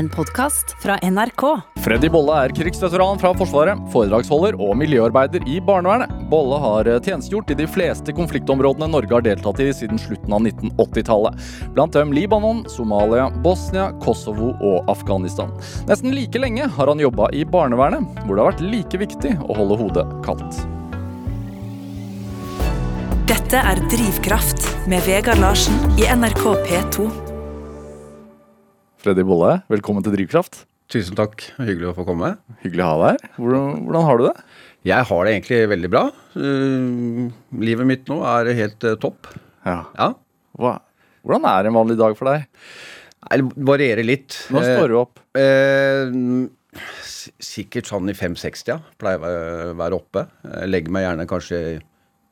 En podkast fra NRK. Freddy Bolle er krigsveteran fra Forsvaret, foredragsholder og miljøarbeider i barnevernet. Bolle har tjenestegjort i de fleste konfliktområdene Norge har deltatt i siden slutten av 1980-tallet. Blant dem Libanon, Somalia, Bosnia, Kosovo og Afghanistan. Nesten like lenge har han jobba i barnevernet, hvor det har vært like viktig å holde hodet kaldt. Dette er Drivkraft med Vegard Larsen i NRK P2. Freddy Bolle, velkommen til Drivkraft. Tusen takk. Hyggelig å få komme. Hyggelig å ha deg her. Hvordan, hvordan har du det? Jeg har det egentlig veldig bra. Uh, livet mitt nå er helt uh, topp. Ja. Ja. Hva, hvordan er en vanlig dag for deg? Det varierer litt. Når står du opp? Uh, sikkert sånn i 5-60, ja. Pleier å være oppe. Legger meg gjerne kanskje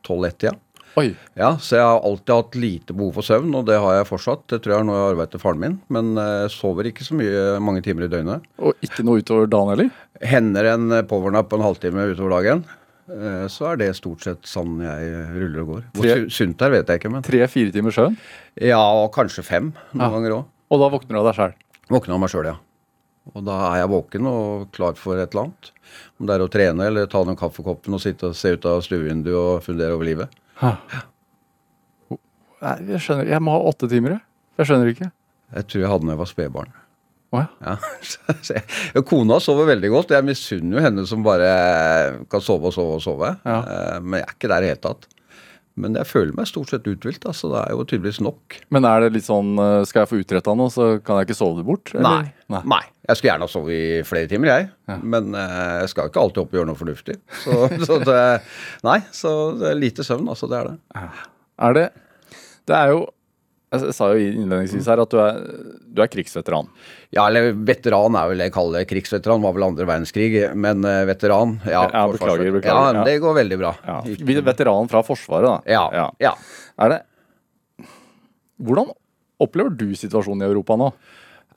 12-1-tida. Oi. Ja, så jeg har alltid hatt lite behov for søvn, og det har jeg fortsatt. Det tror jeg er noe jeg arvet til faren min. Men jeg sover ikke så mye mange timer i døgnet. Og ikke noe utover dagen heller? Hender en powernap på en halvtime utover dagen. Så er det stort sett sånn jeg ruller og går. Hvor Tre- sunt det er, vet jeg ikke, men Tre-fire timer søvn? Ja, og kanskje fem noen Ja. ganger òg. Og da våkner du av deg sjøl? Våkner av meg sjøl, ja. Og da er jeg våken og klar for et eller annet. Om det er å trene eller ta den kaffekoppen og sitte og se ut av stuevinduet og fundere over livet. Nei, jeg skjønner Jeg må ha åtte timer, jeg. Jeg skjønner ikke. Jeg tror jeg hadde da jeg var spedbarn. Oh, ja. Ja. Kona sover veldig godt. Jeg misunner jo henne som bare kan sove og sove og sove. Ja. Eh, Men jeg er ikke der i det hele tatt. Men jeg føler meg stort sett uthvilt, så det er jo tydeligvis nok. Men er det litt sånn eh, Skal jeg få utretta noe, så kan jeg ikke sove det bort? eller? Nei. Nei. Nei. Jeg skulle gjerne ha sovet i flere timer, jeg. Ja. Men eh, jeg skal ikke alltid opp og gjøre noe fornuftig. Så, så det Nei, så det er lite søvn, altså. Det er det. Er det Det er jo Jeg sa jo innledningsvis her at du er, du er krigsveteran. Ja, eller veteran er vel det jeg kaller det. Krigsveteran var vel andre verdenskrig, men eh, veteran Ja, Ja, beklager, beklager, ja. Ja, det går veldig bra. Ja. Veteran fra Forsvaret, da. Ja. ja. Er det Hvordan opplever du situasjonen i Europa nå?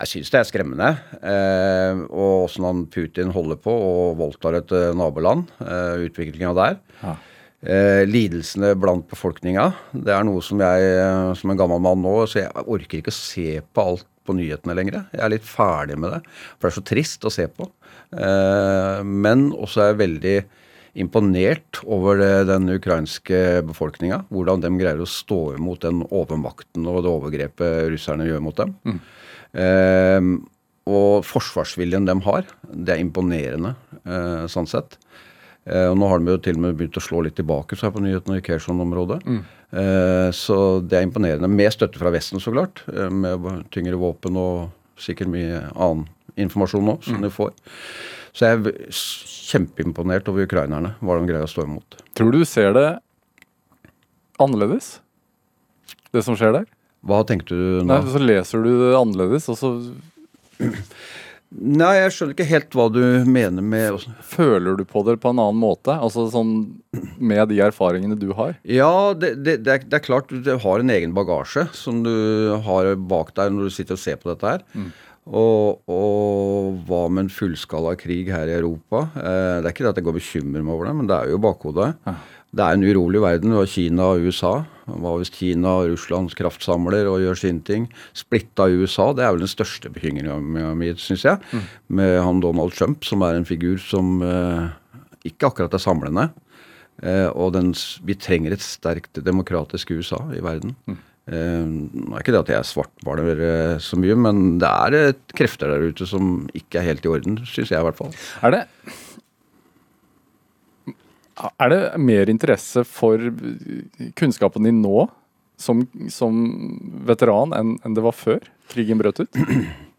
Jeg syns det er skremmende. Eh, og åssen Putin holder på og voldtar et eh, naboland. Eh, Utviklinga der. Ja. Eh, lidelsene blant befolkninga. Det er noe som jeg, eh, som en gammel mann nå, så jeg orker ikke å se på alt på nyhetene lenger. Jeg er litt ferdig med det. For det er så trist å se på. Eh, men også er jeg veldig imponert over det, den ukrainske befolkninga. Hvordan de greier å stå imot den overmakten og det overgrepet russerne gjør mot dem. Eh, og forsvarsviljen de har, det er imponerende eh, sånn sett. Eh, og nå har de jo til og med begynt å slå litt tilbake så her på nyhetene i Kherson-området. Mm. så det er imponerende. Med støtte fra Vesten, så klart. Eh, med tyngre våpen og sikkert mye annen informasjon nå som de får. Så jeg er kjempeimponert over ukrainerne, hva de greier å stå imot. Tror du du ser det annerledes? Det som skjer der? Hva tenkte du nå? Nei, så leser du det annerledes, og så Nei, jeg skjønner ikke helt hva du mener med føler du på det på en annen måte. Altså sånn med de erfaringene du har. Ja, det, det, det, er, det er klart du har en egen bagasje som du har bak deg når du sitter og ser på dette her. Og, og hva med en fullskala krig her i Europa? Eh, det er ikke det at jeg går og bekymrer meg over det, men det er jo bakhodet. bakhodet. Det er en urolig verden. Du har Kina og USA. Hva hvis Kina og Russland kraftsamler og gjør sin ting? Splitta USA, det er vel den største bekymringa mi, syns jeg. Med han Donald Trump, som er en figur som eh, ikke akkurat er samlende. Eh, og den, vi trenger et sterkt demokratisk USA i verden. Eh, nå er ikke det at jeg svartmaler eh, så mye, men det er eh, krefter der ute som ikke er helt i orden, syns jeg i hvert fall. Er det Er det mer interesse for kunnskapen din nå som, som veteran enn enn det var før krigen brøt ut?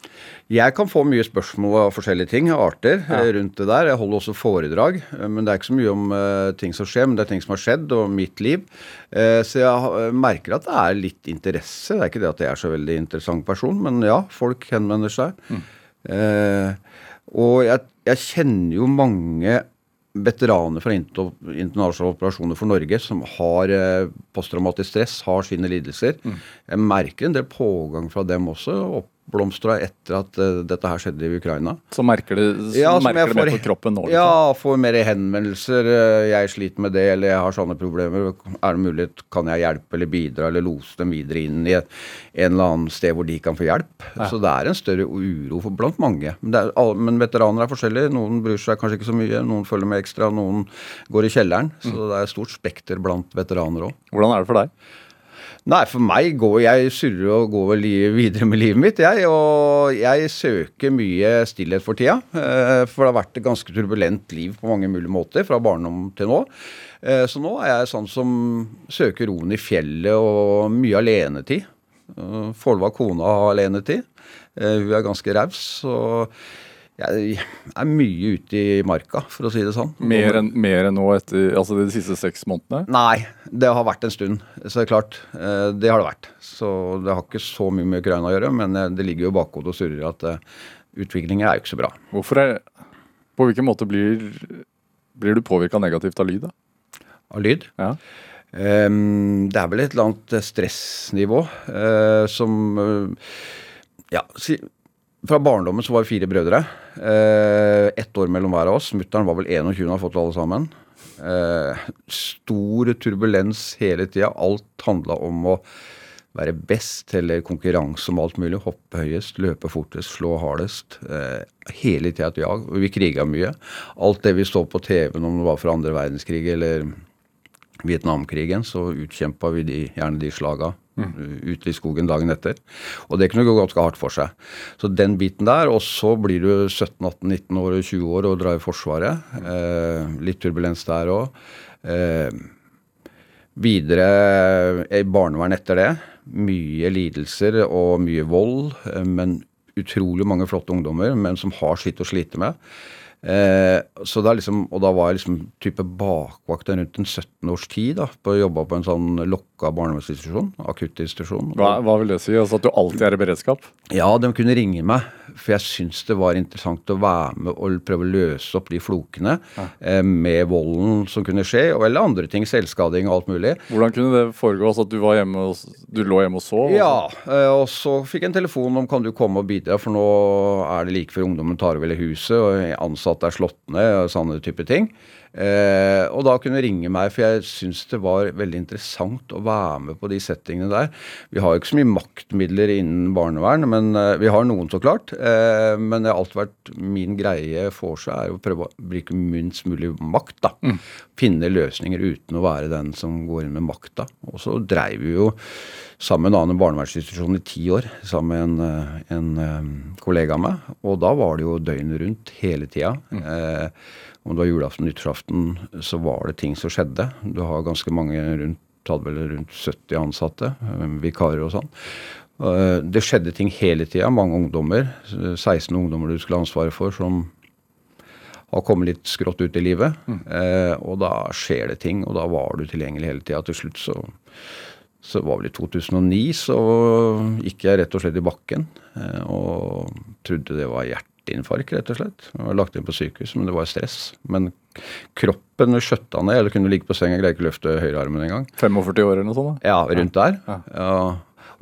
Jeg kan få mye spørsmål av forskjellige ting, arter, ja. rundt det der. Jeg holder også foredrag, eh, men det er ikke så mye om eh, ting som skjer, men det er ting som har skjedd, og mitt liv. Eh, så jeg merker at det er litt interesse. Det er ikke det at jeg er så veldig interessant person, men ja, folk henvender seg. Eh, og jeg, jeg kjenner jo mange veteraner fra inter- internasjonale operasjoner for Norge som har eh, posttraumatisk stress, har sine lidelser. Jeg merker en del pågang fra dem også, opp oppblomstra etter at uh, dette her skjedde i Ukraina. Så merker du Ja, merker det mer på kroppen nå? liksom? Ja, får mer henvendelser. Uh, Jeg sliter med det, eller jeg har sånne problemer. Er det mulig, kan jeg hjelpe eller bidra eller lose dem videre inn i et, en eller annen sted hvor de kan få hjelp? Så det er en større uro for, blant mange. Men, det er, alle- men veteraner er forskjellige. Noen bryr seg kanskje ikke så mye, noen følger med ekstra, noen går i kjelleren. Så det er et stort spekter blant veteraner òg. Hvordan er det for deg? Nei, for meg går jeg surrer og går videre med livet mitt, jeg. Og jeg søker mye stillhet for tida. eh, For det har vært et ganske turbulent liv på mange mulige måter, fra barndom til nå. Eh, Så nå er jeg sånn som søker roen i fjellet og mye alenetid. Eh, kona har alenetid. Eh, Hun er ganske raus. Jeg er mye ute i marka, for å si det sånn. Mer enn mer enn nå etter altså de siste seks månedene? Nei, det har vært en stund. Så det er klart, eh, det har det vært. Så det har ikke så mye med Ukraina å gjøre, men eh, det ligger jo i bakhodet og surrer at eh, utviklingen er jo ikke så bra. Hvorfor er, På hvilken måte blir, blir du påvirka negativt av lyd? da? Av lyd. Ja. Um, det er vel et eller annet stressnivå uh, som uh, Ja, si, fra barndommen så var vi fire brødre. Eh, ett år mellom hver av oss. Mutter'n var vel 21 og har fått alle sammen. Eh, stor turbulens hele tida. Alt handla om å være best eller konkurranse om alt mulig. Hoppe høyest, løpe fortest, slå hardest. Eh, hele tida et jag. Vi kriga mye. Alt det vi så på TV-en, om det var fra andre verdenskrig eller Vietnamkrigen, så utkjempa vi de, gjerne de slaga uh, ute i skogen dagen etter. Og det kunne gå ganske hardt for seg. Så den biten der, og så blir du 17-18-19 år og 20 år og drar i Forsvaret. Eh, litt turbulens der òg. Eh, videre i barnevern etter det. Mye lidelser og mye vold, eh, men utrolig mange flotte ungdommer, men som har sitt å slite med. Eh, så det er liksom, Og da var jeg liksom type bakvakt rundt en 17 års tid. da, på å jobbe på en sånn lokka barnevernsinstitusjon. Akuttinstitusjon. Hva, hva vil det si? Altså At du alltid er i beredskap? Ja, de kunne ringe meg, for jeg syntes det var interessant å være med og prøve å løse opp de flokene eh, med volden som kunne skje, og eller andre ting. Selvskading og alt mulig. Hvordan kunne det foregå? Altså At du, var hjemme og, du lå hjemme og sov? Ja, eh, og så fikk jeg en telefon om kan du komme og bidra, for nå er det like før ungdommen tar over hele huset, og ansatte er slått ned, og sånne type ting. Eh, og da kunne du ringe meg, for jeg syns det var veldig interessant å være med på de settingene der. Vi har jo ikke så mye maktmidler innen barnevern, men eh, vi har noen så klart. Eh, men det har alltid vært min greie for seg er å prøve å bruke minst mulig makt. da. Finne løsninger uten å være den som går inn med makta. Og så dreiv vi jo sammen med en annen barnevernsinstitusjon i ti år, sammen med en, eh, en eh, kollega av meg. Og da var det jo døgnet rundt hele tida. Eh, om det var julaften, nyttårsaften, så var det ting som skjedde. Du har ganske mange rundt hadde vel rundt 70 ansatte, eh, vikarer og sånn. Eh, Det skjedde ting hele tida. Mange ungdommer, 16 ungdommer du skulle ha ansvaret for, som har kommet litt skrått ut i livet. Eh, og da skjer det ting, og da var du tilgjengelig hele tida. Til slutt så, så var vel i 2009 så gikk jeg rett og slett i bakken eh, og trodde det var hjerteinfarkt, rett og slett. Jeg var lagt inn på sykehus, men det var stress. Men kroppen skjøtta ned, eller kunne ligge på senga, greide ikke å løfte høyrearmen engang. 45 år eller noe sånt? da? Ja, rundt der. Ja.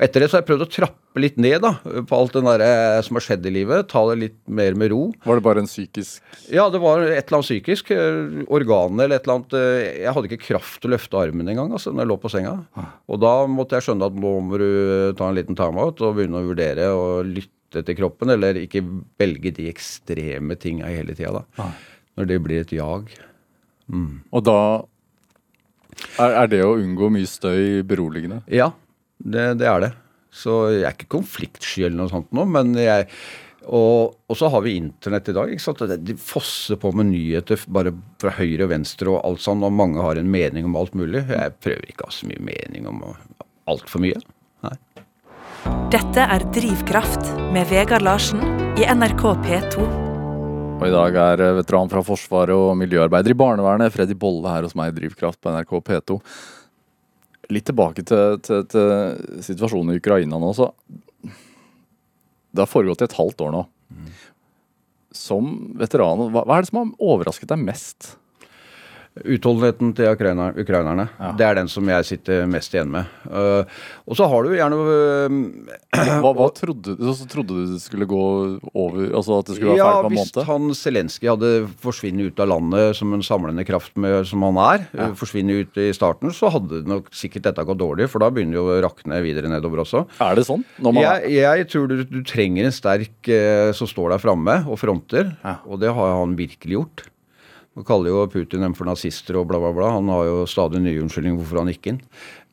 Og etter det så har jeg prøvd å trappe litt ned da, på alt det der eh, som har skjedd i livet. Ta det litt mer med ro. Var det bare en psykisk Ja, det var et eller annet psykisk. eh, Organet eller et eller annet eh, Jeg hadde ikke kraft til å løfte armen engang altså, når jeg lå på senga. Og da måtte jeg skjønne at nå må du ta en liten timeout og begynne å vurdere og lytte til kroppen, eller ikke velge de ekstreme tinga hele tida, da. Når det blir et jag. Og da er, er det å unngå mye støy beroligende? Ja, det, det er det. Så jeg er ikke konfliktsky eller noe sånt nå, men jeg og, og så har vi internett i dag. ikke sant? Det- De fosser på med nyheter bare fra høyre og venstre og alt sånn, og mange har en mening om alt mulig. Jeg prøver ikke å ha så mye mening om altfor mye. Nei. Dette er Drivkraft med Vegard Larsen i NRK P2. Og i dag er eh, veteran fra Forsvaret og miljøarbeider i barnevernet, Freddy Bolle her hos meg i Drivkraft på NRK P2. Litt tilbake til, til, til situasjonen i Ukraina nå, så Det har foregått i et halvt år nå. Som veteran, hva, hva er det som har overrasket deg mest? Utholdenheten til ukrainer, ukrainerne. Det er den som jeg sitter mest igjen med. Uh, og så har du gjerne uh, hva, hva, trodde, så trodde du det skulle gå over? Altså at det skulle være ja, ferdig på en måned? Hvis han Zelenskyj hadde forsvunnet ut av landet som en samlende kraft med, som han er, ja. forsvinner ut i starten, så hadde nok sikkert dette gått dårlig, for da begynner jo å rakne videre nedover også. Er det sånn? Jeg, jeg, tror du, du, trenger en sterk uh, som står der framme og fronter, ja. og det har han virkelig gjort. Man kaller jo Putin dem for nazister og bla, bla, bla. Han har jo stadig nye unnskyldninger hvorfor han gikk inn.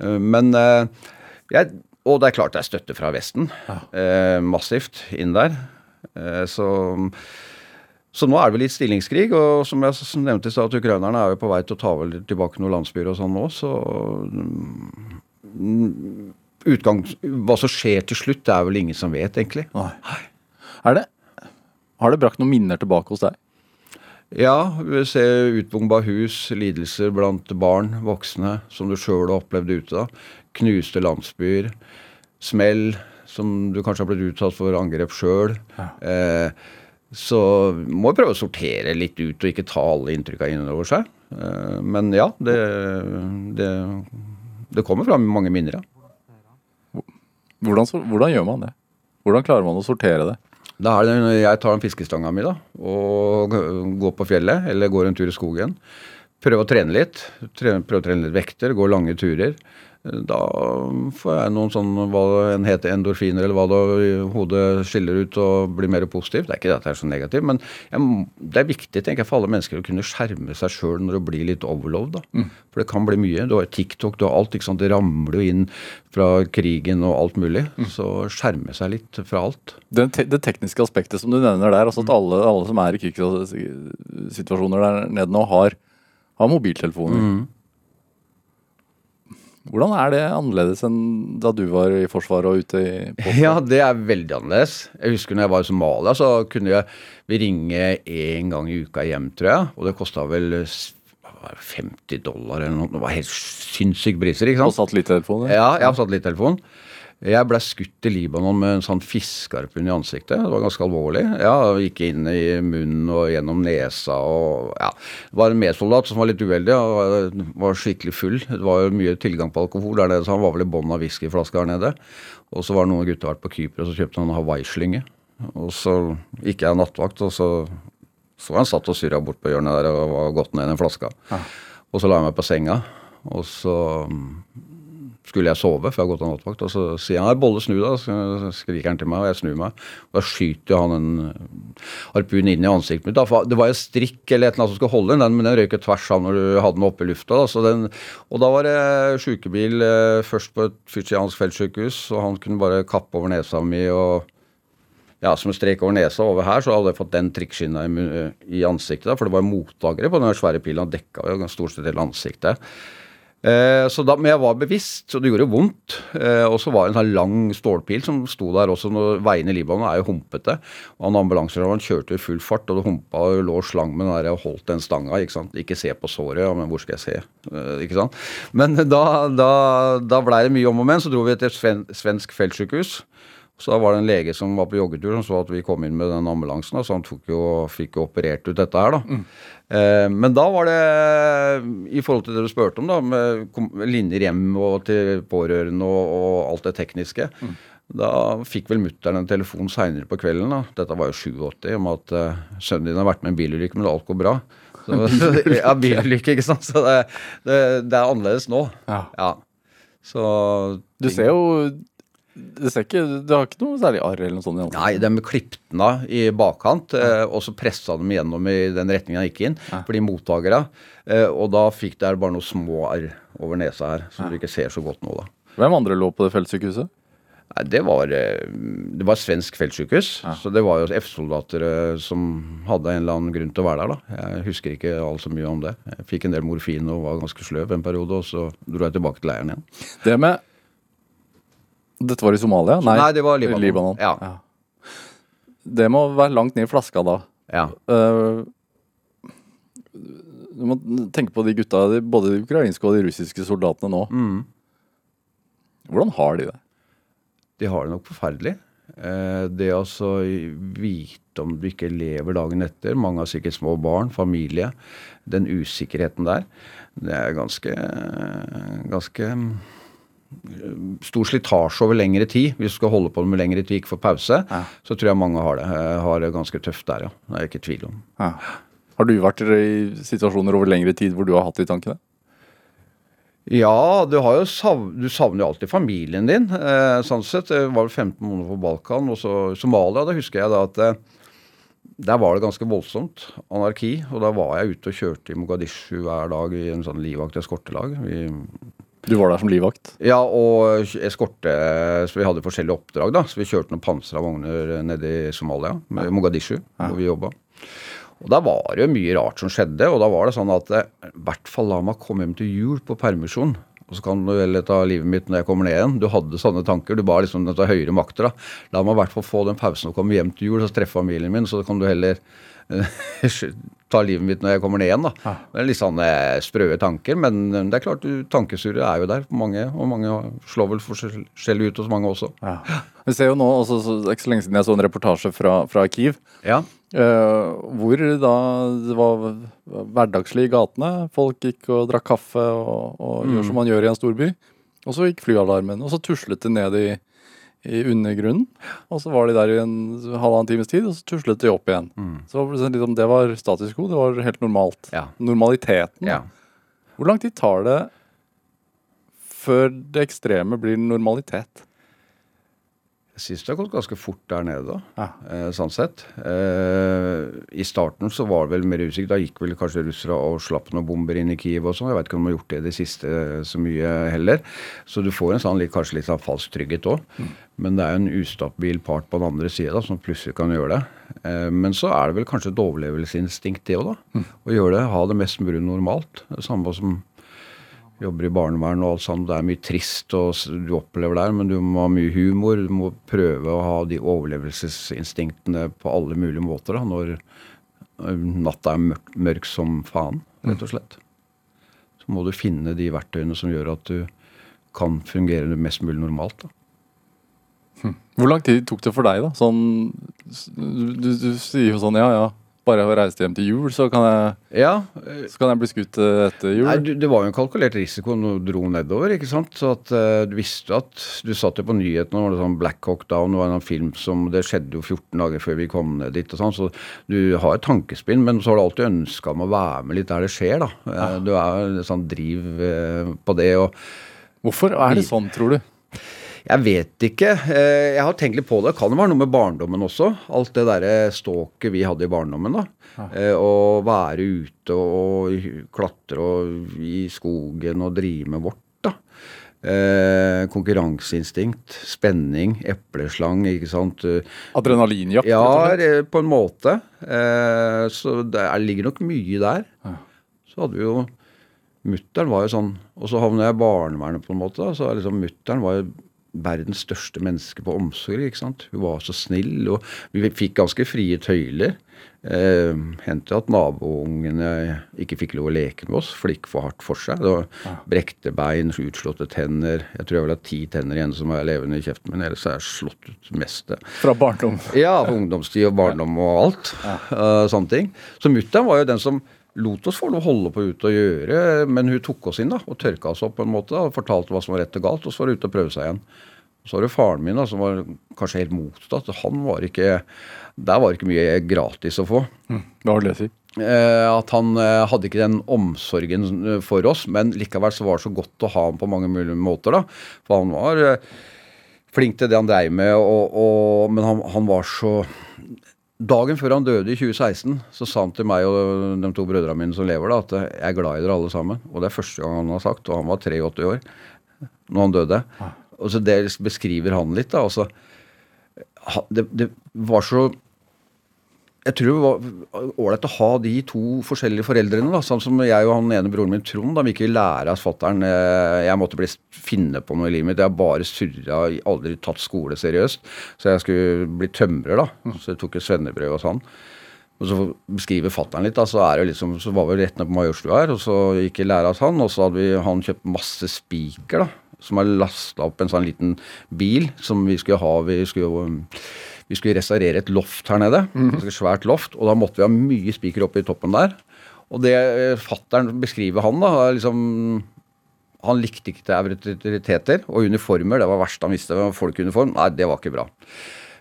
Eh, men eh, jeg, Og det er klart det er støtte fra Vesten. Ja. Eh, massivt inn der. Så, så nå er det vel litt stillingskrig. Og som jeg nevnte i stad, at ukrainerne er jo på vei til å ta vel tilbake noen landsbyer og sånn nå. Så mm, utgang, Hva som skjer til slutt, det er vel ingen som vet, egentlig. Nei. Er det? Har det brakt noen minner tilbake hos deg? Ja, vi ser utbomba hus, lidelser blant barn, voksne, som du sjøl har opplevd ute. da. Knuste landsbyer. Smell, som du kanskje har blitt utsatt for angrep sjøl. Ja. Eh, så må prøve å sortere litt ut og ikke ta alle inntrykka innover seg. Eh, men ja, det, det, det kommer fram mange minner, ja. Hvordan, hvordan gjør man det? Hvordan klarer man å sortere det? Da er det når jeg tar den fiskestanga mi da, og går på fjellet eller går en tur i skogen. Prøver å trene litt. Prøver å trene litt vekter, går lange turer. Da får jeg noen sånn hva en heter endorfiner, eller hva det hodet skiller ut og blir mer positivt. Det er ikke det at det er så negativt, men jeg, det er viktig tenker jeg, for alle mennesker å kunne skjerme seg sjøl når det blir litt overload. Mm. For det kan bli mye. Du har TikTok, du har alt. ikke sant? Det ramler jo inn fra krigen og alt mulig. Mm. Så skjerme seg litt fra alt. Det, te det, tekniske aspektet som du nevner der, altså at mm. alle, alle som er i krigssituasjoner der nede nå, har, har mobiltelefoner. Mm. Hvordan er det annerledes enn da du var i Forsvaret og ute i Posten? Ja, det er veldig annerledes. Jeg husker når jeg var i Somalia, så kunne jeg, vi ringe én gang i uka hjem, tror jeg. Og det kosta vel 50 dollar eller noe. Det var helt sinnssyke priser. ikke sant? På satellittelefon? Ja, jeg har satellittelefon. Jeg ble skutt i Libanon med en sånn fiskeharpun i ansiktet. Det var ganske alvorlig. Ja, Gikk inn i munnen og gjennom nesa og ja. Det var en medsoldat som var litt uheldig. og Var skikkelig full. Det var jo mye tilgang på alkohol der nede, så han var vel i bånn av whiskyflaska her nede. Og så var det noen gutter vært på Kypros og kjøpte en Hawaii-slynge. Og så gikk jeg nattevakt, og så så han satt og surra bort på hjørnet der og var gått ned i den flaska. Ja. Og så la jeg meg på senga, og så skulle jeg sove, for jeg har gått av nattvakt. Og så sier han 'bolle, snu deg', så skriker han til meg, og jeg snur meg. Og da skyter han en harpun inn i ansiktet mitt. Det var en strikk eller et eller annet som skulle holde den, men den røyk tvers av når du hadde den oppe i lufta. Da. Den, og da var det sjukebil eh, først på et fysiansk feltsykehus, og han kunne bare kappe over nesa mi og ja, som en strek over nesa over her, så hadde jeg fått den trikkskinna i, i, ansiktet. Da, for det var mottakere på den svære pilen. Han dekka jo stort sett hele ansiktet. Eh, da, men jeg var bevisst, og det gjorde vondt. Eh, og så var det en sånn lang stålpil som sto der også når veiene i Libanon er jo humpete. Og han ambulansesjåføren kjørte i full fart, og det humpa og lå slang med den der og holdt den stanga. Ikke sant? Ikke se på såret, ja, men hvor skal jeg se? Eh, ikke sant? Men da, da, da blei det mye om og men. Så dro vi til et svensk feltsykehus. Så da var det en lege som var på joggetur som så at vi kom inn med den ambulansen. Så han jo, fikk jo operert ut dette her, da. Mm. Eh, men da var det, i forhold til det du spurte om, da, med linjer hjem og til pårørende og, og alt det tekniske. Mm. Da fikk vel mutter'n en telefon seinere på kvelden, da. dette var jo 87, om at uh, sønnen din har vært med i en bilulykke, men alt går bra. Så, ja, bilulykke, ikke sant. Så det, det, det er annerledes nå. Ja. ja. Så Du ser jo det, ikke, det har ikke noe særlig arr eller noe sånt? Nei, de klippet den av i bakkant, eh, og så pressa de gjennom i den retningen han gikk inn, ja. for de mottakerne. Eh, og da fikk det bare noen små arr over nesa her, som ja. du ikke ser så godt nå, da. Hvem andre lå på det feltsykehuset? Nei, det var, eh, det var svensk feltsykehus. Ja. Så det var jo F-soldater eh, som hadde en eller annen grunn til å være der. da. Jeg husker ikke all så mye om det. Jeg fikk en del morfin og var ganske sløv en periode, og så dro jeg tilbake til leiren igjen. Det med dette var i Somalia? Nei, Nei det var Libanon. Libanon. Ja. ja. Det må være langt ned i flaska da. Ja. Uh, du må tenke på de gutta, både de ukrainske og de russiske soldatene nå. Mm. Hvordan har de det? De har det nok forferdelig. Eh, det å vite om du ikke lever dagen etter, mange har sikkert små barn, familie, den usikkerheten der, det er ganske, ganske stor slitasje over lengre tid. Hvis du skal holde på med lengre tid, ikke få pause, Ja. så tror jeg mange har det. eh, Har det ganske tøft der, ja. Det er jeg ikke i tvil om. Ja. Har du vært i situasjoner over lengre tid hvor du har hatt de tankene? Ja, du, har jo sav du savner jo alltid familien din. Eh, sånn sett. Jeg var vel 15 måneder på Balkan. Og så Somalia, da husker jeg da at eh, der var det ganske voldsomt anarki. Og da var jeg ute og kjørte i Mogadishu hver dag i en sånn livvakt-eskortelag. Vi Du var der som livvakt? Ja, og eskorte Så vi hadde forskjellige oppdrag, da. Så vi kjørte noen pansra vogner nede i Somalia, Mogadishu, hvor vi jobba. Og da var det jo mye rart som skjedde, og da var det sånn at eh, i hvert fall la meg komme hjem til jul på permisjon. Og så kan du heller ta livet mitt når jeg kommer ned igjen. Du hadde sånne tanker. Du ba liksom dette høyere makter, da. La meg i hvert fall få den pausen og komme hjem til jul og treffe familien min, så kan du heller ta livet mitt når jeg kommer ned igjen, da. Det er litt sånn sprø tanker, men eh, det er klart, tankesurret er jo der på mange, og mange slår vel forskjellig ut hos mange også. Ja. Vi ser jo nå, også, så, er ikke så lenge siden jeg så en reportasje fra, fra Kiev, Ja. Uh, hvor da det var hverdagslig i gatene. Folk gikk og drakk kaffe og, og gjør som man gjør i en storby. Og så gikk flyalarmen, og så tuslet det ned i, i undergrunnen. Og så var de der i en halvannen times tid, og så tuslet de opp igjen. Så det sånn liksom, det var status quo, det var helt normalt. Ja. Normaliteten. ja. Hvor lang tid tar det før det ekstreme blir normalitet? Jeg syns det har gått ganske fort der nede, da. Ja. Eh, sånn sett. Eh, I starten så var det vel mer usikkert. Da gikk vel kanskje russere og slapp noen bomber inn i Kiev og sånn. Jeg vet ikke om de har gjort det i det siste så mye heller. Så du får en sånn kanskje litt sånn falsk trygghet òg. Men det er jo en ustabil part på den andre sida som plutselig kan gjøre det. Eh, men så er det vel kanskje et overlevelsesinstinkt det òg, da. Å gjøre det, ha det mest mulig normalt. Det samme som jobber i barnevern og alt sånt. Det er mye trist og du opplever der, men du må ha mye humor. Du må prøve å ha de overlevelsesinstinktene på alle mulige måter da, når natta er mørk, mørk som faen, rett og slett. Så må du finne de verktøyene som gjør at du kan fungere mest mulig normalt. da. Hvor lang tid tok det for deg, da? Sånn, du, du, du sier jo sånn ja, ja, bare jeg reist hjem til jul, så kan jeg, Ja, så kan jeg bli skutt eh, etter jul. Nei, Det var jo en kalkulert risiko når du dro nedover. ikke sant? Så at eh, Du visste at Du satt jo på nyhetene, var det sånn Black Hawk Down det var en film som Det skjedde jo 14 dager før vi kom ned dit. og sånn, Så du har et tankespinn, men så har du alltid ønska om å være med litt der det skjer. da. Ja. Du er sånn driv eh, på det. og Hvorfor er det sånn, tror du? Jeg vet ikke. Eh, Jeg har tenkt litt på det. Kan det være noe med barndommen også? Alt det derre ståket vi hadde i barndommen. da. Ja. Å være ute og klatre og i skogen og drive med vårt. da. Eh, konkurranseinstinkt, spenning, epleslang, ikke sant. Eh, Adrenalinjakt? Ja, eh, på en måte. Eh, Så det er- ligger nok mye der. Så hadde vi jo Mutter'n var jo sånn Og så havna jeg i barnevernet, på en måte. da, Så liksom Mutter'n var jo verdens største menneske på omsorg. ikke sant? Hun var så snill, og vi fikk ganske frie tøyler. Eh, Hendte at naboungene ikke fikk lov å leke med oss, for det gikk for hardt for seg. Det var Brekte bein, utslåtte tenner. Jeg tror jeg vil ha ti tenner igjen som er levende i kjeften min, ellers er jeg slått ut meste. Fra barndom. Ja, ungdomstid og barndom og alt. eh, sånne ting. Så mutter'n var jo den som lot oss få noe å holde på ute og gjøre, men hun tok oss inn da, og tørka oss opp på en måte da, og fortalte hva som var rett og galt, og så var det ute og prøve seg igjen. Så var det faren min da, som var kanskje helt motsatt. Han var ikke, Der var det ikke mye gratis å få. Hva vil det si? Eh, at han eh, hadde ikke den omsorgen eh, for oss, men likevel så var det så godt å ha ham på mange mulige måter. da, For han var flink til det han dreiv med, og, og, men han, han var så Dagen før han døde i 2016, så sa han til meg og de to brødrene mine som lever, da, at jeg er glad i dere alle sammen. Og det er første gang han har sagt, og han var 83 år når han døde. Og så Det beskriver han litt. da, altså, det, det var så jeg tror det var ålreit å ha de to forskjellige foreldrene. da, Sånn som jeg og han ene broren min Trond. da Vi ikke lære av fatter'n Jeg måtte bli finne på noe i livet mitt. Jeg har bare surra, aldri tatt skole seriøst. Så jeg skulle bli tømrer, da. Så jeg tok et svennebrød og sånn. Og så beskriver fatter'n litt, da, så er det liksom, så var vi rett ned på Majorstua her, og så gikk jeg lære av han, og så hadde vi, han kjøpt masse spiker, da. som har lasta opp en sånn liten bil som vi skulle ha. Vi skulle jo vi skulle restaurere et loft her nede. Mhm. Et svært loft. Og da måtte vi ha mye spiker oppe i toppen der. Og det eh, fattern beskriver han, da, liksom Han likte ikke autoriteter og uniformer. Det var verst han visste. Folkeuniform, nei, det var ikke bra.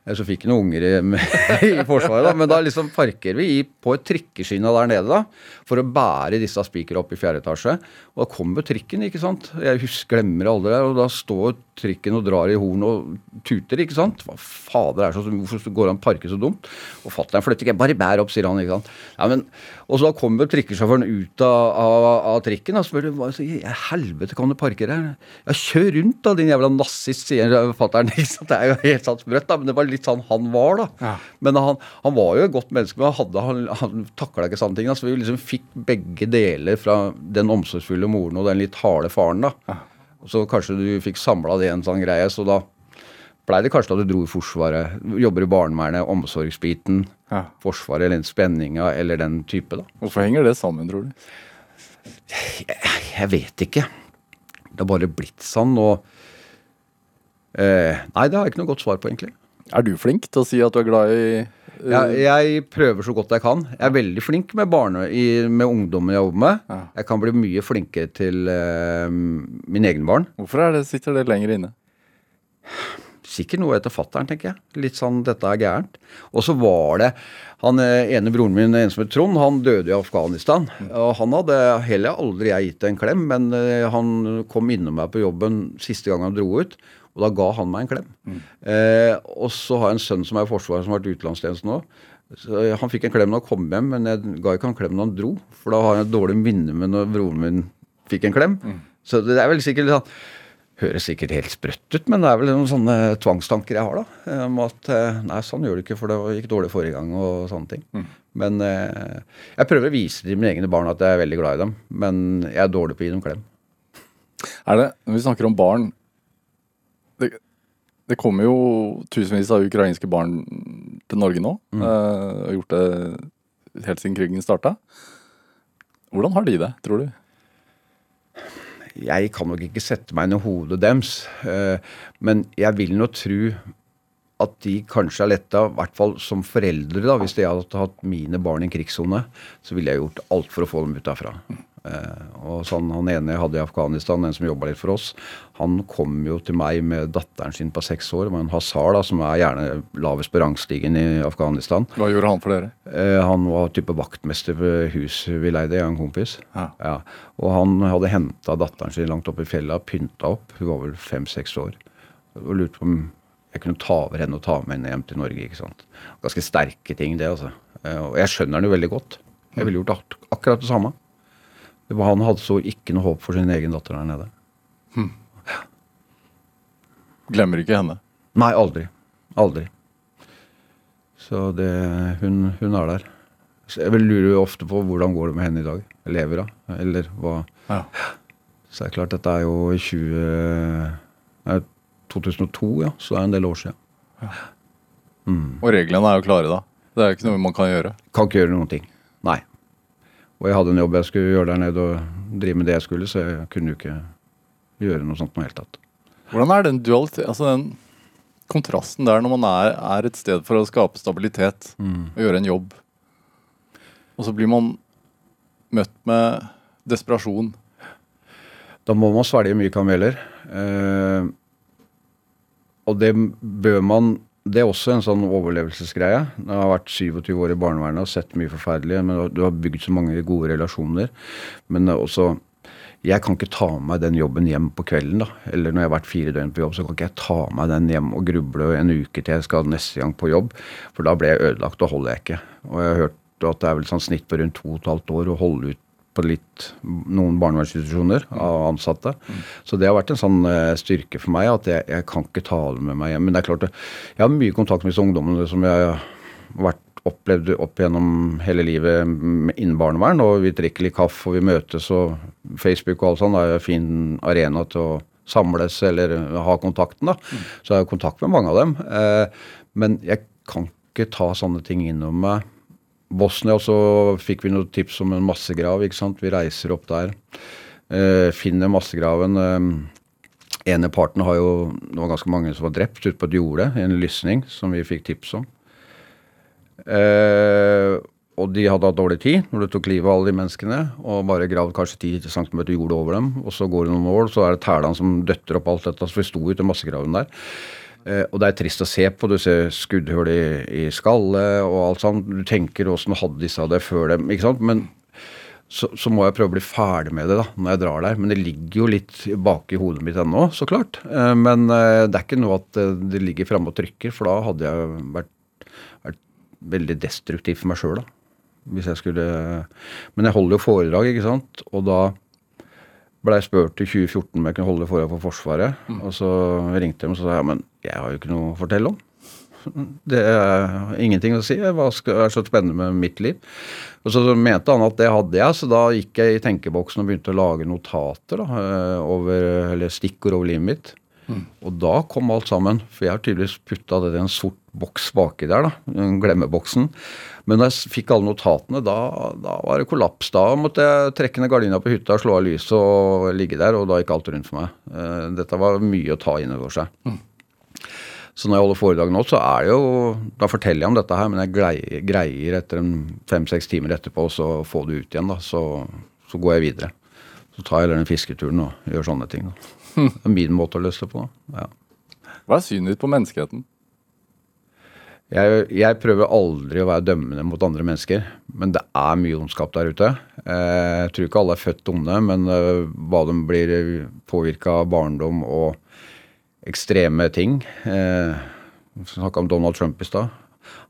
Eh, Så fikk jeg noen unger i, i Forsvaret, da. Men da liksom parker vi i, på et trikkeskinne der nede, da. For å bære disse spikerne opp i fjerde etasje. Og da kommer trikken, ikke sant. Jeg husker, glemmer aldri det. Og da står trikken og drar i horn og tuter, ikke sant. Hva fader er det sånn? Hvorfor går han parker så dumt? Og fatter'n flytter ikke. Bare bær opp, sier han, ikke sant. Ja, men, og så da kommer trikkesjåføren ut av, av, av trikken og spør hva i helvete kan du parkere her? Ja, kjør rundt da, din jævla nazist, sier fatter'n. Det er jo helt sant sprøtt, da. Men det var litt sånn han var, da. Ja. Men han, han var jo et godt menneske, men hadde, han, han takla ikke sånne ting. Da. Så vi liksom fikk begge deler fra den omsorgsfulle moren og den litt harde faren. da. Ja. så kanskje du fikk samla det i en sånn greie, så da blei det kanskje da du dro i Forsvaret, jobber i barnevernet, omsorgsbiten, Ja. Forsvaret eller den spenninga eller den type, da. Hvorfor henger det sammen, tror du? Jeg vet ikke. Det har bare blitt sånn, og eh, Nei, det har jeg ikke noe godt svar på, egentlig. Er du flink til å si at du er glad i uh... Jeg, jeg prøver så godt jeg kan. Jeg er veldig flink med barne, i, med ungdommen jeg jobber med. Ja. Jeg kan bli mye flinkere til uh, min egen barn. Hvorfor det, sitter det lenger inne? Sikkert noe etter fattern, tenker jeg. Litt sånn 'dette er gærent'. Og så var det han eh, ene broren min, en som het Trond, han døde i Afghanistan. Og han hadde heller aldri jeg gitt en klem, men eh, han kom innom meg på jobben siste gang han dro ut. Og da ga han meg en klem. Eh, og så har jeg en sønn som er i Forsvaret, som har vært i utenlandstjenesten nå. Så eh, han fikk en klem da han kom hjem, men jeg ga ikke han klem når han dro. For da har jeg et dårlig minne med når broren min fikk en klem. Så det er vel sikkert litt sånn Høres sikkert helt sprøtt ut, men det er vel noen sånne tvangstanker jeg har, da. Om at eh, nei, sånn gjør du ikke, for det gikk dårlig forrige gang, og sånne ting. Men eh, jeg prøver å vise til mine egne barn at jeg er veldig glad i dem, men jeg er dårlig på å gi dem klem. Er det, Når vi snakker om barn Det, det kommer jo tusenvis av ukrainske barn til Norge nå. Mm. eh, og har gjort det helt siden krigen starta. Hvordan har de det, tror du? Jeg kan nok ikke sette meg inn i hodet deres, eh, men jeg vil nå tro at de kanskje er letta, i hvert fall som foreldre. da, Hvis jeg hadde hatt mine barn i en krigssone, så ville jeg gjort alt for å få dem ut derfra. Eh, og sånn, Han ene jeg hadde i Afghanistan, den som jobba litt for oss, han kom jo til meg med datteren sin på seks år, med en hasar, da, som er gjerne lavest på rangstigen i Afghanistan. Hva gjorde han for dere? Eh, han var type vaktmester ved huset vi leide, jeg og en kompis. Ja. Og han hadde henta datteren sin langt oppe i fjellet, pynta opp. Hun var vel fem-seks år. Og lurte på om jeg kunne ta over henne og ta med henne hjem til Norge. ikke sant? Ganske sterke ting, det, altså. Eh, Og jeg skjønner den jo veldig godt. Jeg ville gjort ak akkurat det samme. Han hadde så ikke noe håp for sin egen datter der nede. Glemmer ikke henne. Nei, aldri. Aldri. Så det Hun, hun er der. Så jeg lurer jo ofte på hvordan går det med henne i dag. Lever hun? Eller hva Ja. Så det er klart, dette er jo i 20, nei, 2002, ja. Så det er en del år siden. Og reglene er jo klare, da. Det er jo ikke noe man kan gjøre. Kan ikke gjøre noen ting. Og jeg hadde en jobb jeg skulle gjøre der nede og drive med det jeg skulle, så jeg kunne jo ikke gjøre noe sånt noe helt tatt. Hvordan er den dualitet, altså den kontrasten der når man er, er et sted for å skape stabilitet og gjøre en jobb, og så blir man møtt med desperasjon. Da må man svelge mye kameler. Eh, og det bør man Det er også en sånn overlevelsesgreie. Jeg har vært 27 år i barnevernet og sett mye forferdelig. Men du har bygd så mange gode relasjoner. Men er også jeg kan ikke ta med meg den jobben hjem på kvelden. da, Eller når jeg har vært fire døgn på jobb, så kan ikke jeg ta med den hjem og gruble en uke til jeg skal neste gang på jobb. For da blir jeg ødelagt, og holder jeg ikke. Og jeg har hørt at det er vel sånn snitt på rundt to og et halvt år å holde ut på litt, noen barnevernsinstitusjoner av ansatte. Så det har vært en sånn eh, styrke for meg at jeg, jeg kan ikke ta det med meg hjem. Men det er klart, jeg har mye kontakt med disse ungdommene som jeg har vært opplevd opp gjennom hele livet innen barnevern. Og vi drikker litt kaffe, og vi møtes, og Facebook og alt sånt er jo en fin arena til å samles eller ha kontakten. da. Så jeg har kontakt med mange av dem. Eh, men jeg kan ikke ta sånne ting innom meg. Bosnia så fikk vi noen tips om en massegrav. ikke sant? Vi reiser opp der. Eh, finner massegraven. Eh, ene parten har jo Det var ganske mange som var drept ute på et jorde en lysning som vi fikk tips om. Eh, og de hadde hatt dårlig tid når du tok livet av alle de menneskene, og bare gravd kanskje 10 cm jord over dem. Og så går det noen år, så er det tælene som døtter opp alt dette. Så vi sto ute i massegraven der. Eh, og det er trist å se på. Du ser skuddhull i, i skallet og alt sånt. Du tenker åssen hadde disse det før dem, ikke sant. Men så, så, må jeg prøve å bli ferdig med det da, når jeg drar der. Men det ligger jo litt bak i hodet mitt ennå, så klart. Eh, men eh, det er ikke noe at det ligger framme og trykker, for da hadde jeg vært, vært veldig destruktiv for meg sjøl, da. Hvis jeg skulle Men jeg holder jo foredrag, ikke sant. Og da ble jeg spurt i 2014 om jeg kunne holde foredrag for Forsvaret. Mm. Og så ringte de og sa ja, men jeg har jo ikke noe å fortelle om. Det er ingenting å si. Hva er så spennende med mitt liv? Og så mente han at det hadde jeg, så da gikk jeg i tenkeboksen og begynte å lage notater da, eh, over, eller stikkord over livet mitt. Mm. Og da kom alt sammen. For jeg har tydeligvis putta det i en sort boks baki der, da, glemmeboksen. Men da jeg fikk alle notatene, da, da, var det kollaps. Da måtte jeg trekke ned gardina på hytta, slå av lyset og ligge der, og da gikk alt rundt for meg. Eh, dette var mye å ta inn over seg. Mm. Så når jeg holder foredrag nå, så er det jo Da forteller jeg om dette her, men jeg greier, greier etter fem-seks timer etterpå å få det ut igjen, da. Så, så, går jeg videre. Så tar jeg den fisketuren og gjør sånne ting. Da. Det er min måte å løse det på. Ja. Hva er synet ditt på menneskeheten? Jeg, jeg, prøver aldri å være dømmende mot andre mennesker, men det er mye ondskap der ute. Eh, jeg tror ikke alle er født onde, men eh, hva de blir påvirka av barndom og ekstreme ting Vi Snakka om Donald Trump i stad.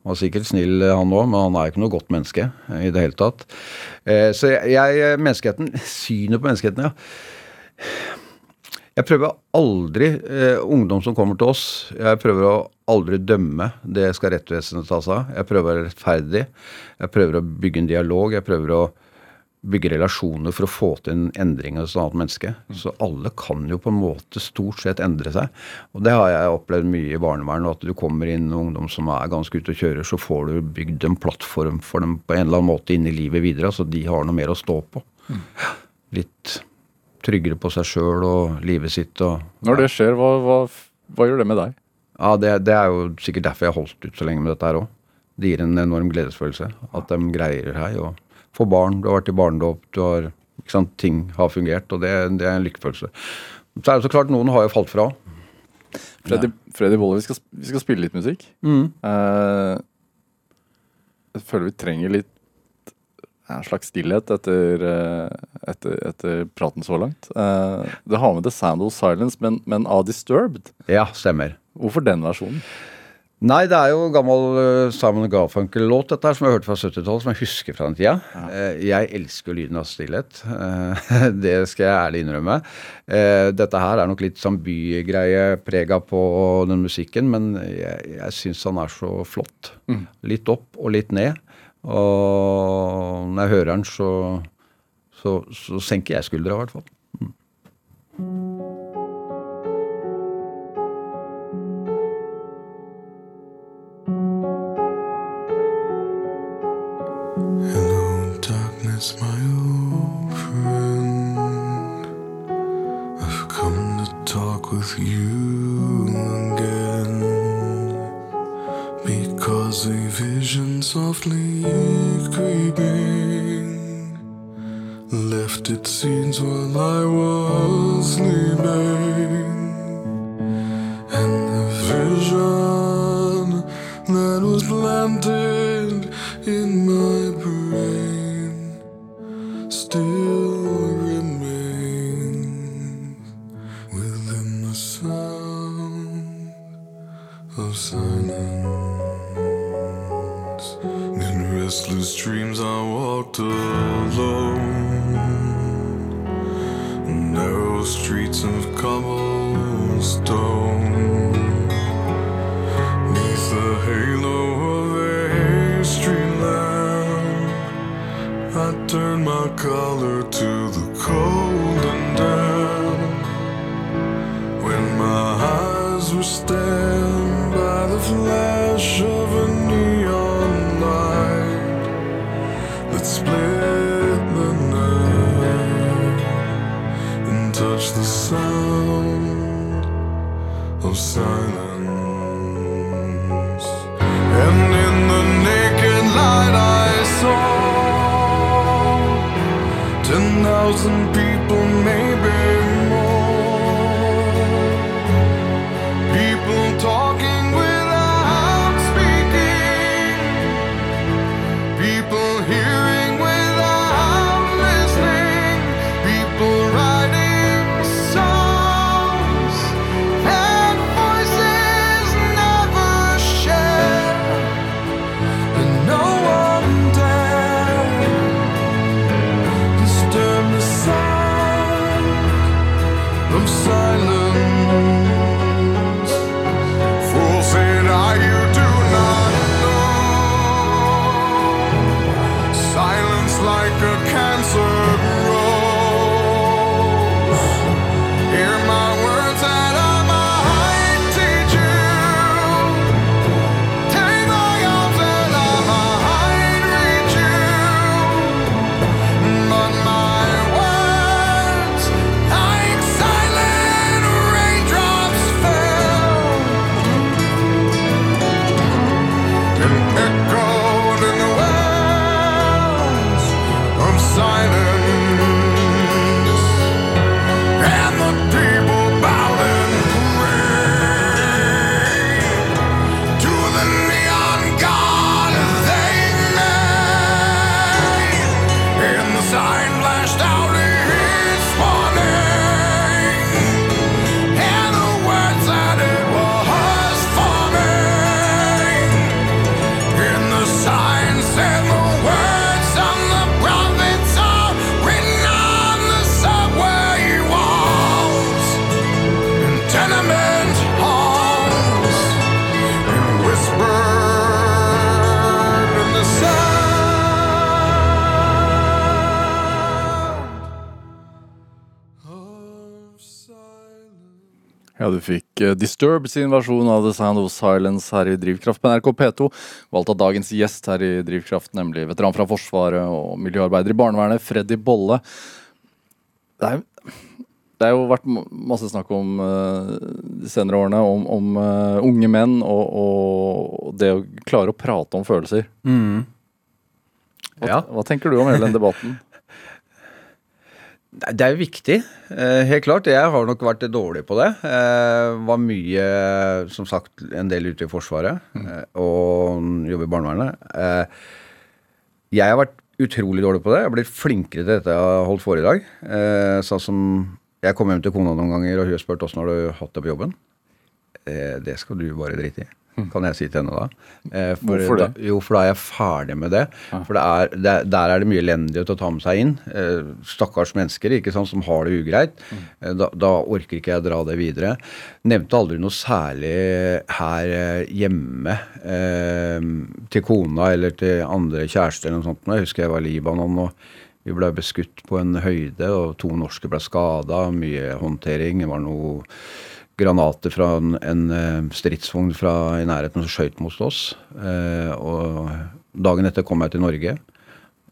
Han var sikkert snill, han òg, men han er ikke noe godt menneske i det hele tatt. Så jeg, menneskeheten, synet på menneskeheten, ja. Jeg prøver aldri eh, ungdom som kommer til oss, jeg prøver å aldri dømme. Det skal rettsvesenet ta seg av. Jeg prøver å være rettferdig. Jeg prøver å bygge en dialog. Jeg prøver å bygge relasjoner for å få til en endring hos et annet menneske. Så alle kan jo på en måte stort sett endre seg. Og det har jeg opplevd mye i barnevernet. At du kommer inn ungdom som er ganske ute og kjører, så får du bygd en plattform for dem på en eller annen måte inn i livet videre. Så de har noe mer å stå på. Mm. Litt tryggere på seg sjøl og livet sitt. Og, Når det skjer, hva, hva, hva, gjør det med deg? Ja, det, det, er jo sikkert derfor jeg har holdt ut så lenge med dette her òg. Det gir en enorm gledesfølelse at de greier her. og Får barn, du har vært i barnedåp, du har ikke sant, ting har fungert. Og det, det er en lykkefølelse. Så er det så klart, noen har jo falt fra. Freddy, Freddy Bolle, vi skal, vi skal, spille litt musikk. Mm. Uh, jeg føler vi trenger litt en slags stillhet etter, eh, etter, etter, praten så langt. Uh, det har med The Sound of Silence, men, men av Disturbed. Ja, stemmer. Hvorfor den versjonen? Nei, det er jo gammel uh, Simon Garfunkel-låt, dette her, som jeg hørte fra 70-tallet, som jeg husker fra den tida. Ja. Jeg elsker lyden av stillhet. det skal jeg ærlig innrømme. dette her er nok litt sånn bygreie prega på den musikken, men jeg, jeg syns han er så flott. Mm. Litt opp og litt ned. Og når jeg hører den, så, så, så senker jeg skuldra, i hvert fall. Mm. Softly creeping. Left its scenes while I was sleeping, and the vision that was planted in my brain still come on, stone. Du fikk eh, Disturb sin versjon av The Sound of Silence her i Drivkraft på NRK P2. Valgt av dagens gjest her i Drivkraft, nemlig veteran fra Forsvaret og miljøarbeider i barnevernet, Freddy Bolle. Det er, det har jo vært masse snakk om uh, de senere årene om, om uh, unge menn og, og det å klare å prate om følelser. Hva, Ja. hva tenker du om hele den debatten? Det er jo viktig, eh, helt klart. Jeg har nok vært dårlig på det. Jeg var mye, som sagt, en del ute i Forsvaret eh, og jobber i barnevernet. Eh, jeg har vært utrolig dårlig på det. Jeg har blitt flinkere til dette jeg har holdt foredrag. Eh, sånn som jeg kom hjem til kona noen ganger, og hun har spurt åssen har du hatt det på jobben. Eh, det skal du bare drite i. Kan jeg si til henne da. Eh, for Hvorfor det? Da, jo, for da er jeg ferdig med det. For det er, det, er- der er det mye elendighet å ta med seg inn. Eh, stakkars mennesker ikke sant, som har det ugreit. Eh, da, da orker ikke jeg dra det videre. Nevnte aldri noe særlig her eh, hjemme eh, til kona eller til andre kjærester eller noe sånt. Jeg husker jeg var i Libanon og vi ble beskutt på en høyde, og to norske ble skada. Mye håndtering. Det var noe granater fra en, en eh, stridsvogn fra i nærheten som skjøt mot oss. Eh, og dagen etter kom jeg til Norge.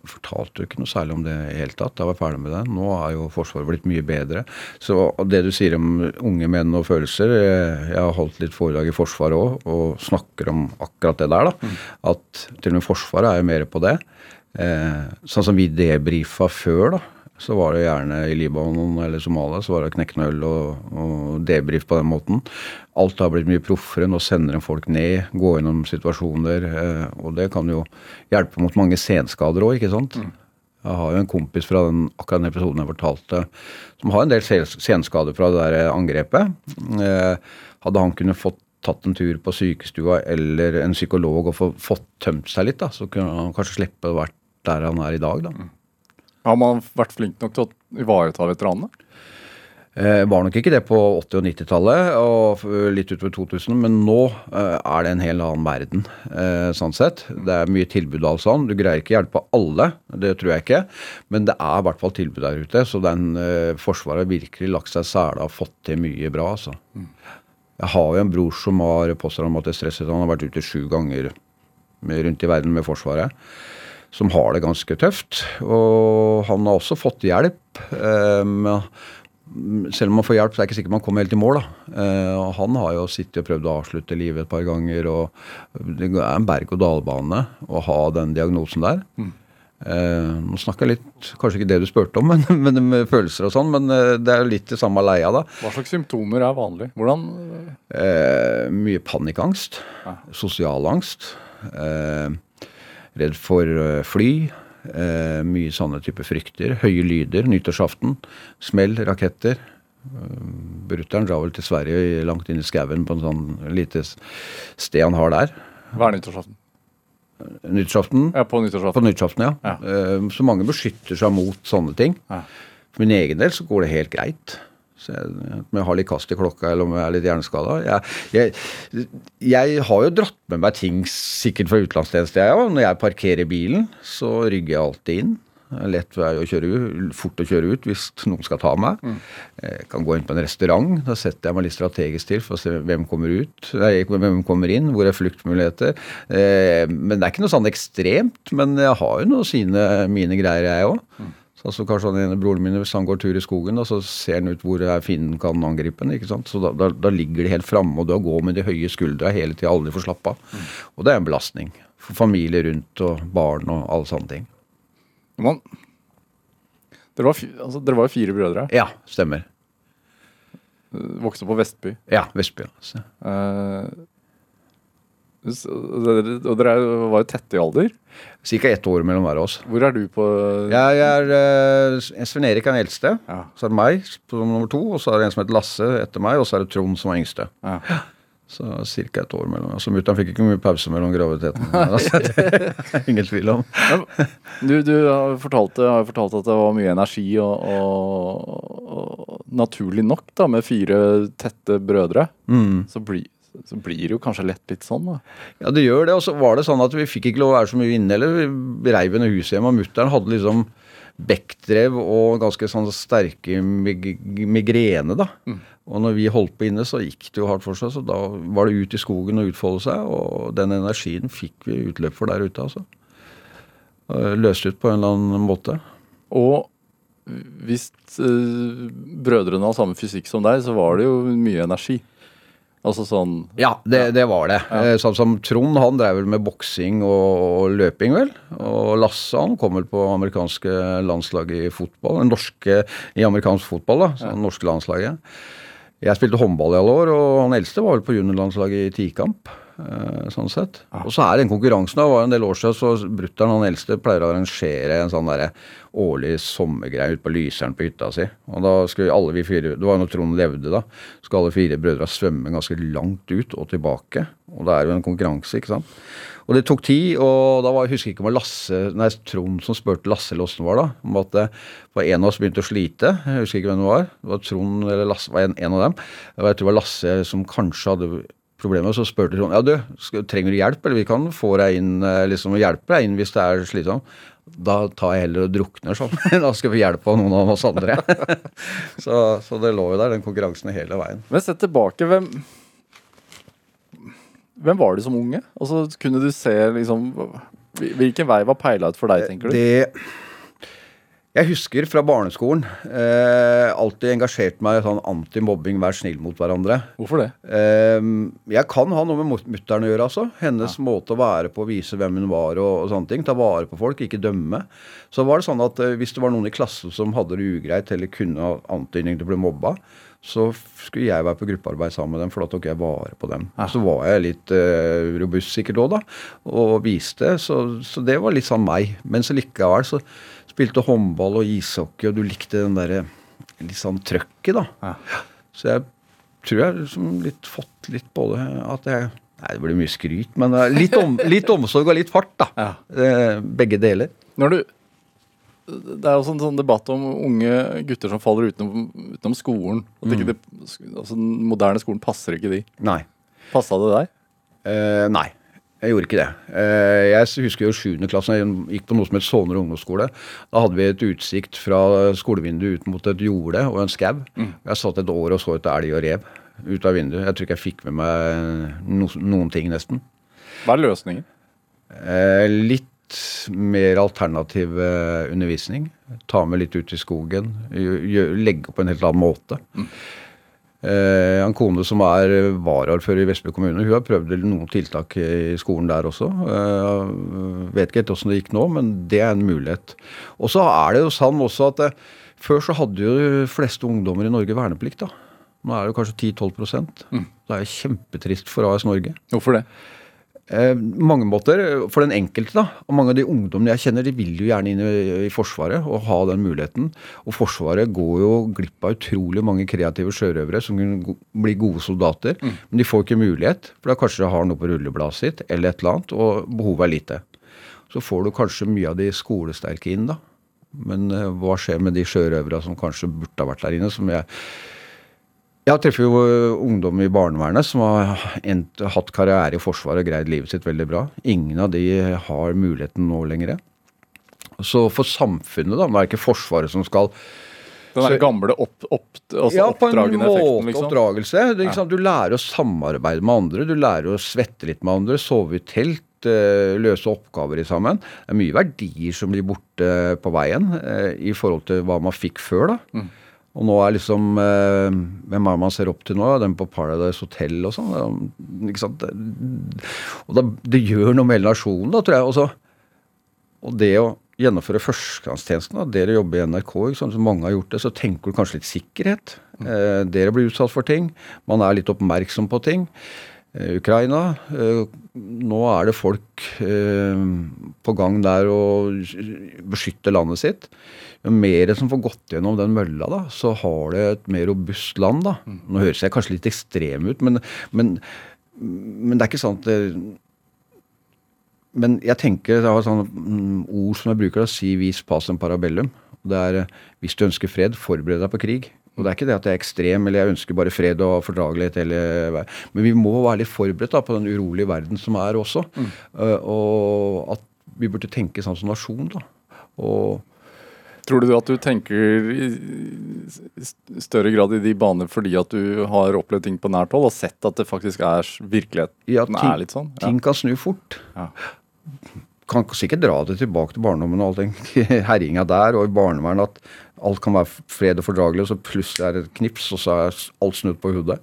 Fortalte jo ikke noe særlig om det i hele tatt. Da var jeg ferdig med det. Nå er jo Forsvaret blitt mye bedre. Så det du sier om unge menn og følelser eh, Jeg har holdt litt foredrag i Forsvaret òg, og snakker om akkurat det der. da, At til og med Forsvaret er jo mer på det. Eh, sånn som vi debrifa før, da så var det gjerne i Libanon eller Somalia så var det knekke øl og, og debrief på den måten. Alt har blitt mye proffere. Nå sender en folk ned, går gjennom situasjoner. Eh, og det kan jo hjelpe mot mange senskader òg, ikke sant. Jeg har jo en kompis fra den, akkurat den episoden jeg fortalte, som har en del senskader fra det der angrepet. Eh, hadde han kunnet fått tatt en tur på sykestua eller en psykolog og få, fått tømt seg litt, da, så kunne han kanskje slippe å være der han er i dag. da. Har man vært flink nok til å ivareta veteranene? Eh, var nok ikke det på 80- og 90-tallet og litt utover 2000, men nå eh, er det en hel annen verden, eh, sånn sett. Det er mye tilbud altså alt sånn. Du greier ikke hjelpe alle, det tror jeg ikke. Men det er i hvert fall tilbud der ute, så den eh, Forsvaret har virkelig lagt seg i sela og fått til mye bra, altså. Jeg har jo en bror som har påstått at Han har vært ute sju ganger rundt i verden med Forsvaret. Som har det ganske tøft. Og han har også fått hjelp. Eh, mm, selv om man får hjelp, så er det ikke sikkert man kommer helt i mål. da. Eh, og han har jo sittet og prøvd å avslutte livet et par ganger. og Det er en berg-og-dal-bane å ha den diagnosen der. Eh, nå snakker jeg litt Kanskje ikke det du spurte om, men, men med følelser og sånn. Men det er jo litt det samme leia, da. Hva slags symptomer er vanlig? Hvordan Eh, mye panikkangst. Ja. Sosial angst. Eh, redd for eh, fly. Eh, mye sånne type frykter. Høye lyder. Nyttårsaften. Smell. Raketter. Eh, Brutter'n drar vel til Sverige langt inn i skauen på en sånn lite sted han har der. Hva er nyttårsaften? Nyttårsaften. Ja, på nyttårsaften. På nyttårsaften. ja. Ja. Eh, Så mange beskytter seg mot sånne ting. Ja. For min egen del så går det helt greit. Jeg, om jeg har litt kast i klokka eller om jeg er litt hjerneskada. Jeg, jeg, jeg har jo dratt med meg ting sikkert fra utenlandstjeneste, jeg òg. Når jeg parkerer bilen, så rygger jeg alltid inn. Lett vei å kjøre ut, fort å kjøre ut hvis noen skal ta meg. Jeg kan gå inn på en restaurant. Da setter jeg meg litt strategisk til for å se hvem kommer ut, nei, hvem kommer inn, hvor er fluktmuligheter. Eh, men det er ikke noe sånn ekstremt. Men jeg har jo noe sine, mine greier, jeg òg. Så altså, kanskje han ene broren min, hvis han går tur i skogen, da, så ser han ut hvor finnen fienden kan angripe den. ikke sant? Så da, da, da ligger de helt framme, og du går med de høye skuldra hele tida, aldri får slappe av. Og det er en belastning. For familie rundt og barn og alle sånne ting. Man, dere, var, altså, dere var fire brødre. Ja, stemmer. Vokste opp på Vestby. Ja, Vestby. Altså. Eh, s- og dere, er- var jo tette i alder. Cirka ett år mellom hver av oss. Hvor er du på Jeg er uh, Sven Erik er den eldste. Ja. Så er det meg som nummer to, og så er det en som heter Lasse etter meg, og så er det Trond som er yngste. Ja. Så ca. et år mellom. Altså Mutter'n fikk ikke mye pause mellom graviditeten. Altså, det er ingen tvil om. Du, du har fortalt, har fortalt at det var mye energi, og, og, og naturlig nok, da, med fire tette brødre, Mm. så, blir- så blir det jo kanskje lett litt sånn, da. Ja, det gjør det. Og så var det sånn at vi fikk ikke lov å være så mye inne heller. Vi reiv under huset hjemme, og mutter'n hadde liksom bekkdrev og ganske sånn sterke mig migrene, da. Og når vi holdt på inne, så gikk det jo hardt for seg. Så da var det ut i skogen og utfolde seg, og den energien fikk vi utløp for der ute, altså. Løst ut på en eller annen måte. Og hvis øh, brødrene har samme fysikk som deg, så var det jo mye energi. Altså sånn Ja, det, det var det. Ja. Sånn som Trond, han drev vel med boksing og, løping, vel. Og Lasse, han kom vel på amerikanske landslaget i fotball. Norske i amerikansk fotball, da. Så ja. norske landslaget. Jeg spilte håndball i alle år, og han eldste var vel på juniorlandslaget i tikamp. Eh, Sånn sett. Og så er den konkurransen da, var en del år siden, så brutter'n, han eldste, pleier å arrangere en sånn der årlig sommergreie ute på Lyseren på hytta si. Og da skulle alle vi fire Det var jo når Trond levde, da. Så Skulle alle fire brødre svømme ganske langt ut og tilbake. Og det er jo en konkurranse, ikke sant. Og det tok tid, og da var, jeg husker ikke om det var Lasse, nei, Trond som spurte Lasse eller åssen det var, da. Om at det var en av oss begynte å slite. Jeg husker ikke hvem det var. Det var Trond eller Lasse, var en, en av dem. Jeg tror det var Lasse som kanskje hadde problemer. Så spør du sånn ja du, trenger du hjelp, eller vi kan få deg inn, eh, liksom hjelpe deg inn hvis det er slitsomt. Da tar jeg heller og drukner sånn. da skal vi hjelpe av noen av oss andre. så, så det lå jo der, den konkurransen hele veien. Men sett tilbake, hvem Hvem var du som unge? Altså, kunne du se liksom Hvilken vei var peila ut for deg, tenker du? Det Jeg husker fra barneskolen eh, alltid engasjert meg i sånn antimobbing, vær snill mot hverandre. Hvorfor det? Eh, jeg kan ha noe med mut- mutter'n å gjøre, altså. Hennes måte å være på, vise hvem hun var og, og sånne ting. Ta vare på folk, ikke dømme. Så var det sånn at eh, hvis det var noen i klassen som hadde det ugreit eller kunne ha antydning til å bli mobba, så skulle jeg være på gruppearbeid sammen med dem, for da tok jeg vare på dem. Så var jeg litt eh, robust sikkert òg, da, og viste. Så, så det var litt sånn meg. Men så likevel så spilte håndball og ishockey, og du likte den derre litt sånn trøkket, da. Ja. Så jeg tror jeg liksom litt fått litt både at jeg Nei, det blir mye skryt, men litt, om, litt omsorg og litt fart, da. Ja. Eh, begge deler. Når du Det er jo sånn, sånn debatt om unge gutter som faller utenom, utenom skolen. At ikke det, altså, den moderne skolen passer ikke de. Nei. Passa det deg? Eh, nei, jeg gjorde ikke det. Eh, jeg husker jo 7. klasse, jeg gikk på noe som het Sovner ungdomsskole. Da hadde vi et utsikt fra skolevinduet ut mot et jorde og en skau. Jeg satt et år og så etter elg og rev ut av vinduet. Jeg tror ikke jeg fikk med meg noen ting, nesten. Hva er løsningen? Eh, litt mer alternativ eh, undervisning. Ta med litt ut i skogen. Legge på en helt annen måte. Eh, en kone som er varaordfører i Vestby kommune, hun har prøvd noen tiltak i skolen der også. Eh, vet ikke helt åssen det gikk nå, men det er en mulighet. Og så er det jo sann også at eh, før så hadde jo de fleste ungdommer i Norge verneplikt. da. Nå er det jo kanskje 10-12% Det er jo kjempetrist for AS Norge. Hvorfor det? Eh, mange måter. For den enkelte, da. Og mange av de ungdommene jeg kjenner, de vil jo gjerne inn i, i Forsvaret og ha den muligheten. Og Forsvaret går jo glipp av utrolig mange kreative sjørøvere som kunne bli gode soldater. Men de får ikke mulighet, for da kanskje de har noe på rullebladet sitt eller et eller annet, og behovet er lite. Så får du kanskje mye av de skolesterke inn, da. Men eh, hva skjer med de sjørøvere som kanskje burde ha vært der inne? som jeg jeg treffer jo ungdom i barnevernet som har endt, hatt karriere i Forsvaret og greid livet sitt veldig bra. Ingen av de har muligheten nå lenger. Så for samfunnet, da, nå er det ikke Forsvaret som skal Den der gamle opp, opp, altså Ja, oppdragende effekten, liksom. oppdragelse. Det? Du lærer å samarbeide med andre, du lærer å svette litt med andre, sove i telt, løse oppgaver i sammen. Det er mye verdier som blir borte på veien i forhold til hva man fikk før. da. Og nå er liksom eh, Hvem er det man ser opp til nå? Den på Paradise Hotel og sånn. Ikke sant? Og da, det gjør noe med hele nasjonen, da, tror jeg. Også. Og det å gjennomføre førstegangstjenesten, dere jobber i NRK, ikke sant? som mange har gjort det, så tenker du kanskje litt sikkerhet. Eh, dere blir utsatt for ting. Man er litt oppmerksom på ting. Eh, Ukraina. Eh, nå er det folk eh, på gang der å beskytte landet sitt. Jo mer som får gått gjennom den mølla, da, så har det et mer robust land. da. Nå høres jeg kanskje litt ekstrem ut, men, men, men det er ikke sant det, Men jeg tenker, det er sånne mm, ord som jeg bruker, da, si vis pacem parabellum. Det er hvis du ønsker fred, forbered deg på krig. Og det er ikke det at jeg er ekstrem eller jeg ønsker bare fred og fordragelighet. Eller, men vi må være litt forberedt da, på den urolige verden som er også. Eh, og at vi burde tenke sånn som nasjon. da. Og Tror du at du tenker i større grad i de baner fordi at du har opplevd ting på nært hold og sett at det faktisk er virkeligheten Ja, ting- er litt sånn? Ja. ting kan snu fort. Ja. Kan sikkert dra det tilbake til barndommen og all den herjinga der, og i barnevernet at alt kan være fred og fordragelig, og så plutselig er det et knips, og så er alt snudd på hodet.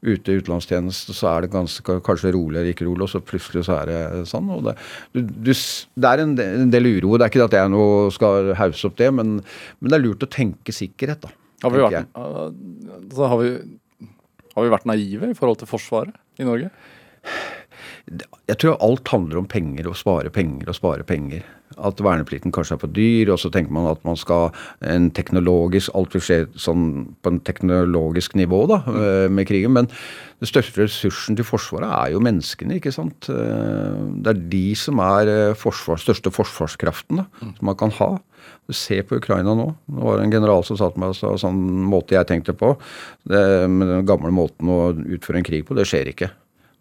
Ute i utenlandstjeneste så er det ganske, kanskje rolig eller ikke rolig, og så plutselig så er det sånn. og Det, du, du, det er en del, en del uro. Det er ikke at jeg nå skal hause opp det, men, men det er lurt å tenke sikkerhet, da. Har, vi vært, altså, har, vi, har vi vært naive i forhold til Forsvaret i Norge? Jeg tror alt handler om penger, å spare penger og spare penger. At verneplikten kanskje er for dyr, og så tenker man at man skal en teknologisk Alt vil skje sånn på en teknologisk nivå da, eh, med krigen. Men den største ressursen til Forsvaret er jo menneskene, ikke sant. Eh, Det er de som er eh, forsvars, største forsvarskraften da, som man kan ha. Se på Ukraina nå. Det var en general som sa til meg så, sånn måte jeg tenkte på. Det, med den gamle måten å utføre en krig på, det skjer ikke.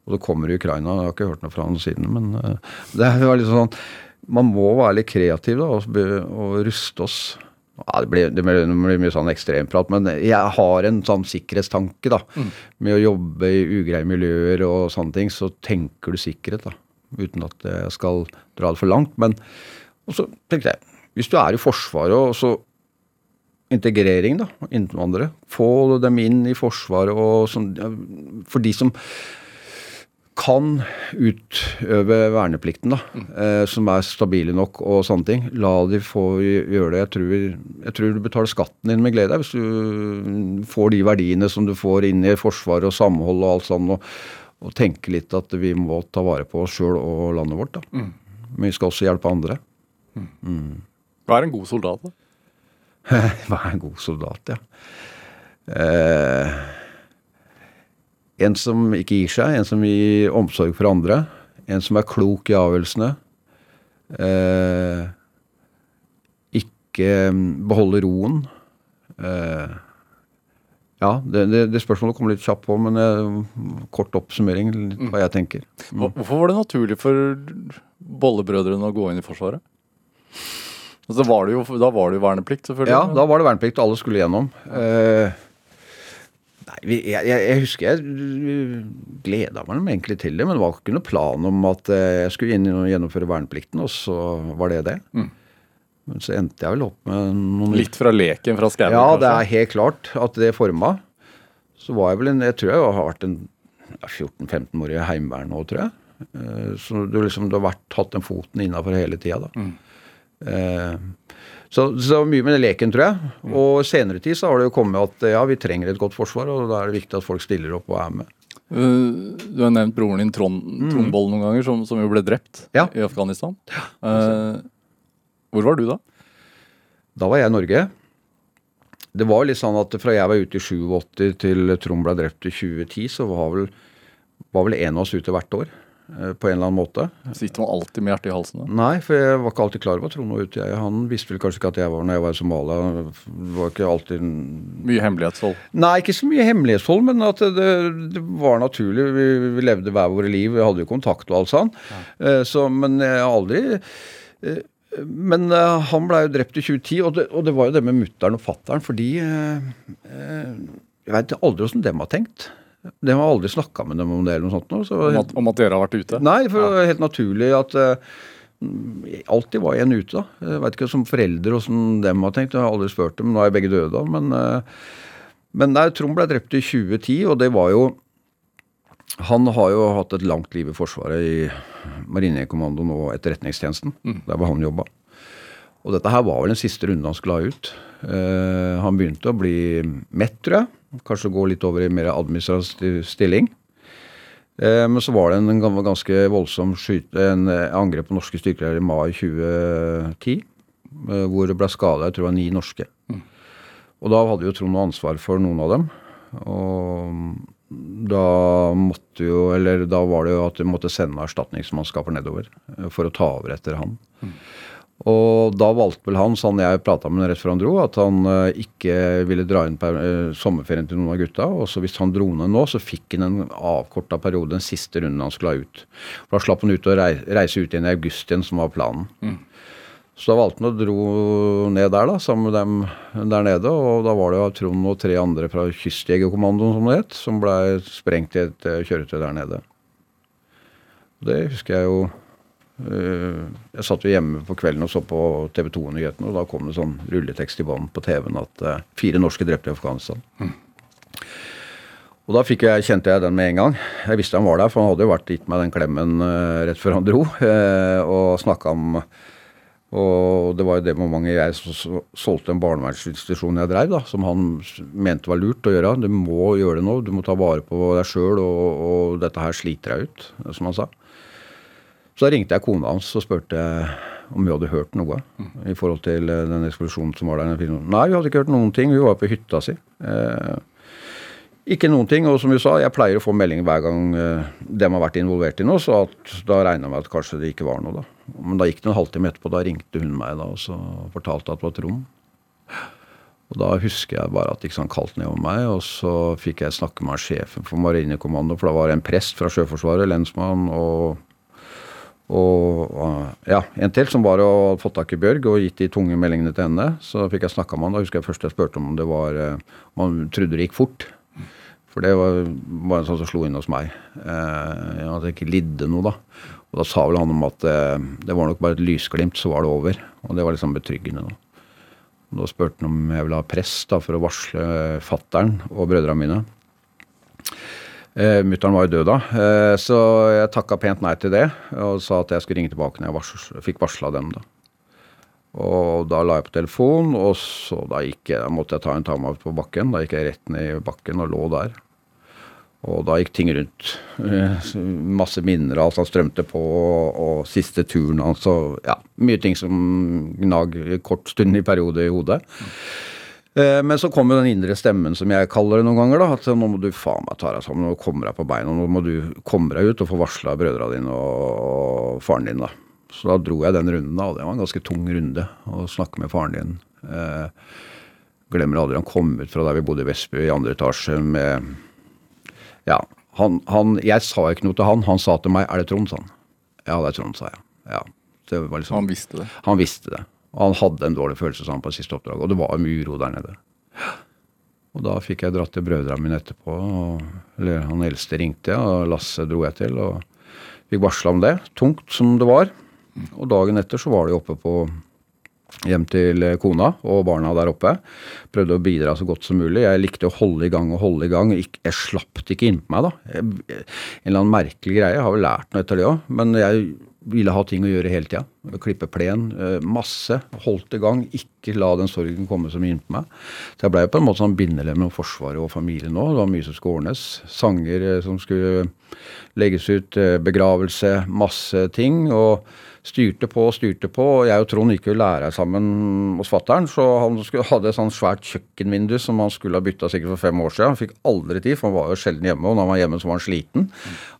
Og det kommer i Ukraina. Jeg har ikke hørt noe fra han siden. Men eh, det var litt sånn Man må være litt kreativ da, og, og ruste oss. Ja, det, blir, det, blir, det blir mye sånn ekstremprat, men jeg har en sånn sikkerhetstanke. da, Med å jobbe i ugreie miljøer og sånne ting, så tenker du sikkerhet. da, Uten at jeg skal dra det for langt. Men og så tenkte jeg, hvis du er i Forsvaret og så integrering, da, innvandrere. Få dem inn i Forsvaret og sånn For de som kan utøve verneplikten, da, eh, som er stabile nok og sånne ting. La de få gjøre det. Jeg tror, jeg tror du betaler skatten din med glede hvis du får de verdiene som du får inn i Forsvaret og samhold og alt sånt, Og, og tenke litt at vi må ta vare på oss sjøl og landet vårt. da. Men vi skal også hjelpe andre. Hva er en god soldat? da? Hva er en god soldat, ja. Eh, en som ikke gir seg, en som gir omsorg for andre. En som er klok i avgjørelsene. Eh, ikke beholde beholder roen. Eh, ja, det, det, det spørsmålet kommer litt kjapt på, men eh, kort oppsummering litt hva jeg tenker. Mm. Hvorfor var det naturlig for bollebrødrene å gå inn i Forsvaret? Altså, var det jo, da var det jo verneplikt, selvfølgelig. Ja, da var det verneplikt, og alle skulle gjennom. Eh, nei, jeg, jeg, husker jeg gleda meg egentlig til det, men det var ikke noe plan om at eh, jeg skulle inn og gjennomføre verneplikten, og så var det det. Men så endte jeg vel opp med noen Litt fra leken fra skauen, Ja, det er helt klart at det forma. Så var jeg vel en Jeg tror jeg har vært en 14-15 år i Heimevernet nå, tror jeg. Eh, Så du liksom du har vært, hatt den foten innafor hele tida, da. Eh, Så, så det var mye med den leken, tror jeg. Og senere tid så har det jo kommet at ja, vi trenger et godt forsvar, og da er det viktig at folk stiller opp og er med. Uh, Du har nevnt broren din Trond, Trond Boll noen ganger, som, som jo ble drept Mm. Ja. i Afghanistan. Uh, hvor var du da? Da var jeg i Norge. Det var litt sånn at fra jeg var ute i 87 til Trond ble drept i 2010, så var vel, var vel en av oss ute hvert år. Eh, På en eller annen måte. Sitter man alltid med hjertet i halsen? da? Nei, for jeg var ikke alltid klar over at Trond var ute. Jeg, han visste vel kanskje ikke at jeg var når jeg var i Somalia. Det var ikke alltid Mye hemmelighetshold. Nei, ikke så mye hemmelighetshold, men at det, det var naturlig. Vi, vi levde hver våre liv, vi hadde jo kontakt og alt sånn. Ja. Så, men jeg har aldri eh, Men eh, han ble jo drept i 2010, og det, og det var jo det med mutter'n og fatter'n, fordi eh, eh, Jeg veit aldri åssen dem har tenkt. De har aldri snakka med dem om det eller noe sånt. nå, Så, Om at, om at dere har vært ute? Nei, for det var helt naturlig at uh, alltid var en ute, da. Jeg veit ikke som foreldre åssen dem har tenkt, jeg har aldri spurt dem. Nå er begge døde, da. Men, uh, men nei, Trond ble drept i 2010, og det var jo Han har jo hatt et langt liv i Forsvaret, i Marinekommandoen og Etterretningstjenesten. Der var han jobba. Og dette her var vel den siste runden han skulle ha ut. Uh, han begynte å bli mett, tror jeg. Kanskje gå litt over i mer administrativ stilling. Eh, men så var det en ganske voldsom skyte, en eh, angrep på norske styrker i mai 2010. eh, hvor det ble skada jeg tror det var ni norske. Og da hadde jo Trond ansvar for noen av dem. Og da måtte jo, eller da var det jo at de måtte sende erstatningsmannskaper nedover for å ta over etter han. Og da valgte vel han, sånn jeg prata med ham rett før han dro, at han eh, ikke ville dra inn per, eh, sommerferien til noen av gutta. Og så hvis han dro ned nå, så fikk han en avkorta periode, den siste runden han skulle ha ut. For da slapp han ut og rei, reise ut igjen i august igjen, som var planen. Så da valgte han å dro ned der, da, sammen med dem der nede. Og da var det jo Trond og tre andre fra Kystjegerkommandoen, som det het, som blei sprengt i et eh, kjøretøy der nede. Det husker jeg jo Jeg satt jo hjemme på kvelden og så på TV 2-nyhetene, og da kom det sånn rulletekst i bånn på TV-en at eh, fire norske drepte i Afghanistan. Og da fikk jeg, kjente jeg den med en gang. Jeg visste han var der, for han hadde jo vært gitt meg den klemmen eh, rett før han dro, eh, og snakka om og det var jo det momentet jeg så- så- solgte en barnevernsinstitusjon jeg dreiv, da, som han mente var lurt å gjøre. Du må gjøre det nå, du må ta vare på deg sjøl, og, og dette her sliter deg ut, som han sa. Så da ringte jeg kona hans og spurte om vi hadde hørt noe i forhold til eh, den eksplosjonen som var der. Nei, vi hadde ikke hørt noen ting. Hun var på hytta si. Eh, ikke noen ting. Og som vi sa, jeg pleier å få meldinger hver gang eh, dem har vært involvert i noe, så at, da regna jeg med at kanskje det ikke var noe, da. Men da gikk det en halvtime etterpå, da ringte hun meg da, og så fortalte at det var Trond. Og da husker jeg bare at gikk sånn kaldt ned over meg, og så fikk jeg snakke med sjefen for Marinekommando, for da var det en prest fra Sjøforsvaret, lensmann, og og ja, en til som bare hadde fått tak i Bjørg og gitt de tunge meldingene til henne. Så fikk jeg snakka med han. Da husker jeg først jeg spurte om det var eh, om han trodde det gikk fort. For det var, var en sånn som slo inn hos meg. Eh, at jeg ikke lidde noe, da. Og da sa vel han om at eh, det var nok bare et lysglimt, så var det over. Og det var liksom betryggende. Da, da spurte han om jeg ville ha prest da, for å varsle fattern og brødrene mine. Eh, Mutter'n var jo død da, eh, så jeg takka pent nei til det. Og sa at jeg skulle ringe tilbake når jeg vars fikk varsla dem. da. Og da la jeg på telefon, og så da gikk jeg, da måtte jeg ta en timeout på bakken. Da gikk jeg rett ned i bakken og lå der. Og da gikk ting rundt. Eh, Masse minner alt han strømte på, og, og siste turen og ja, mye ting som gnag kort stund i periode i hodet. Eh, Men så kom jo den indre stemmen som jeg kaller det noen ganger. da, At nå må du faen meg ta deg sammen og komme deg på beina. Nå må du komme deg ut og få varsla brødrene dine og, faren din. da. Så da dro jeg den runden. da, og Det var en ganske tung runde å snakke med faren din. Eh, glemmer aldri han kom ut fra der vi bodde i Vestby, i andre etasje med Ja, han, han Jeg sa ikke noe til han. Han sa til meg 'Er det Trond?' sa han. Ja, det er Trond, sa jeg. Ja, det var liksom, Han visste det. han visste det. Og han hadde en dårlig følelse sammen på siste oppdrag. Og det var mye uro der nede. Og da fikk jeg dratt til brødrene mine etterpå. Og, eller han eldste ringte og Lasse dro jeg til. Og fikk varsla om det. Tungt som det var. Og dagen etter så var de oppe på hjem til kona og barna der oppe. Prøvde å bidra så godt som mulig. Jeg likte å holde i gang og holde i gang. Jeg slapp det ikke innpå meg, da. En eller annen merkelig greie. Jeg har vel lært noe etter det òg. Men jeg ville ha ting å gjøre hele tida. Klippe plen. eh, Masse. Holdt i gang. Ikke la den sorgen komme så mye innpå meg. Så jeg blei på en måte sånn bindelem mellom Forsvaret og familien nå. Det var mye som skulle ordnes. Sanger eh, som skulle legges ut, eh, begravelse, masse ting. Og styrte på og styrte på. og Jeg og Trond gikk jo lære sammen hos fatter'n, så han skulle, hadde et sånt svært kjøkkenvindu som han skulle ha bytta sikkert for fem år siden. Han fikk aldri tid, for han var jo sjelden hjemme, og når han var hjemme så var han sliten.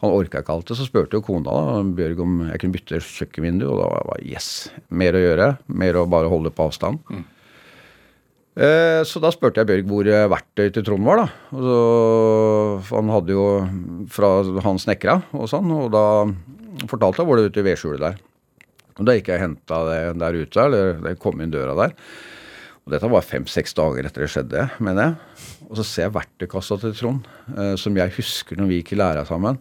Han orka ikke alt det, Så spurte jo kona da, Bjørg om jeg kunne bytte kjøkkenvindu, og da var jeg bare yes. Mer å gjøre. Mer å bare holde på avstand. Mm. Så da spurte jeg Bjørg hvor verktøyet verktøy til Trond var, da. Og så, han hadde jo fra han snekra og sånn, og da fortalte jeg hvor det ute i vedskjulet der. Og da gikk jeg og henta det der ute, eller det kom inn døra der. Og dette var fem-seks dager etter det skjedde, mener jeg. Og så ser jeg verktøykassa til Trond, eh, som jeg husker når vi gikk i læra sammen.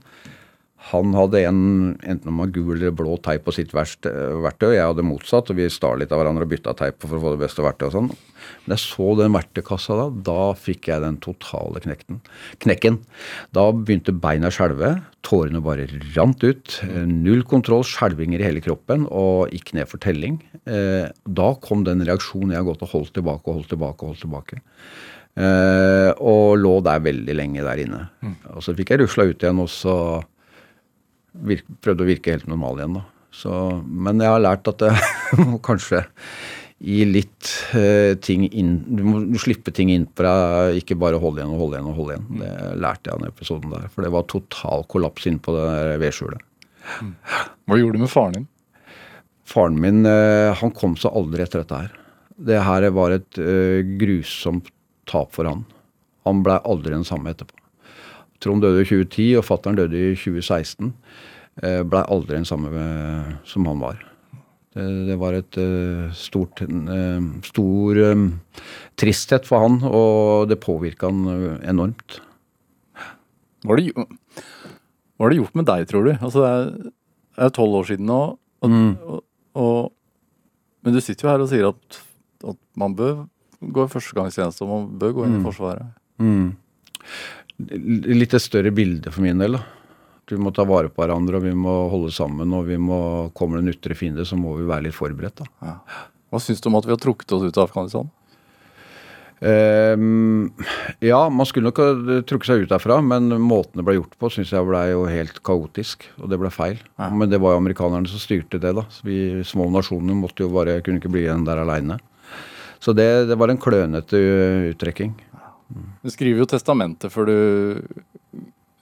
Han hadde en enten om han gul eller blå teip på sitt verktøy, verktøy. Jeg hadde motsatt, og vi stal litt av hverandre og bytta teip for å få det beste verktøyet og sånn. Men jeg så den verktøykassa da, da fikk jeg den totale knekten. knekken. Da begynte beina å skjelve, tårene bare rant ut. eh, Null kontroll, skjelvinger i hele kroppen og gikk ned for telling. Eh, Da kom den reaksjonen jeg har gått og holdt tilbake og holdt tilbake og holdt tilbake. Eh, og lå der veldig lenge der inne. Og så fikk jeg rusla ut igjen, og så virk, prøvde å virke helt normal igjen, da. Så, men jeg har lært at jeg må kanskje gi litt uh, ting inn Du må slippe ting inn på deg, ikke bare holde igjen og holde igjen og holde igjen. Det lærte jeg av den episoden der. For det var total kollaps inne på det der vedskjulet. Hva gjorde du med faren din? Faren min uh, han kom seg aldri etter dette her. Det her var et uh, grusomt tap for han. Han blei aldri den samme etterpå. Trond døde i 2010, og fattern døde i 2016. Uh, blei aldri den samme som han var. Det, det var et eh, stort eh, stor eh, tristhet for han, og det påvirka han eh, enormt. Hva har det, gjort med deg, tror du? Altså, det er- tolv år siden nå, og, og, og, men du sitter jo her og sier at, at man bør gå i førstegangstjeneste, og man bør gå inn i Forsvaret. Mm. Litt et større bilde for min del. da. Vi må ta vare på hverandre, og vi må holde sammen. Og vi må, kommer det en ytre fiende, så må vi være litt forberedt. da. Hva syns du om at vi har trukket oss ut av Afghanistan? Um, ja, man skulle nok ha trukket seg ut derfra, men måten det ble gjort på, syns jeg ble jo helt kaotisk. Og det ble feil. Ja. Men det var jo amerikanerne som styrte det, da. Så vi små nasjoner måtte jo bare, kunne ikke bli igjen der aleine. Så det, det var en klønete uttrekking. Du skriver jo testamentet før du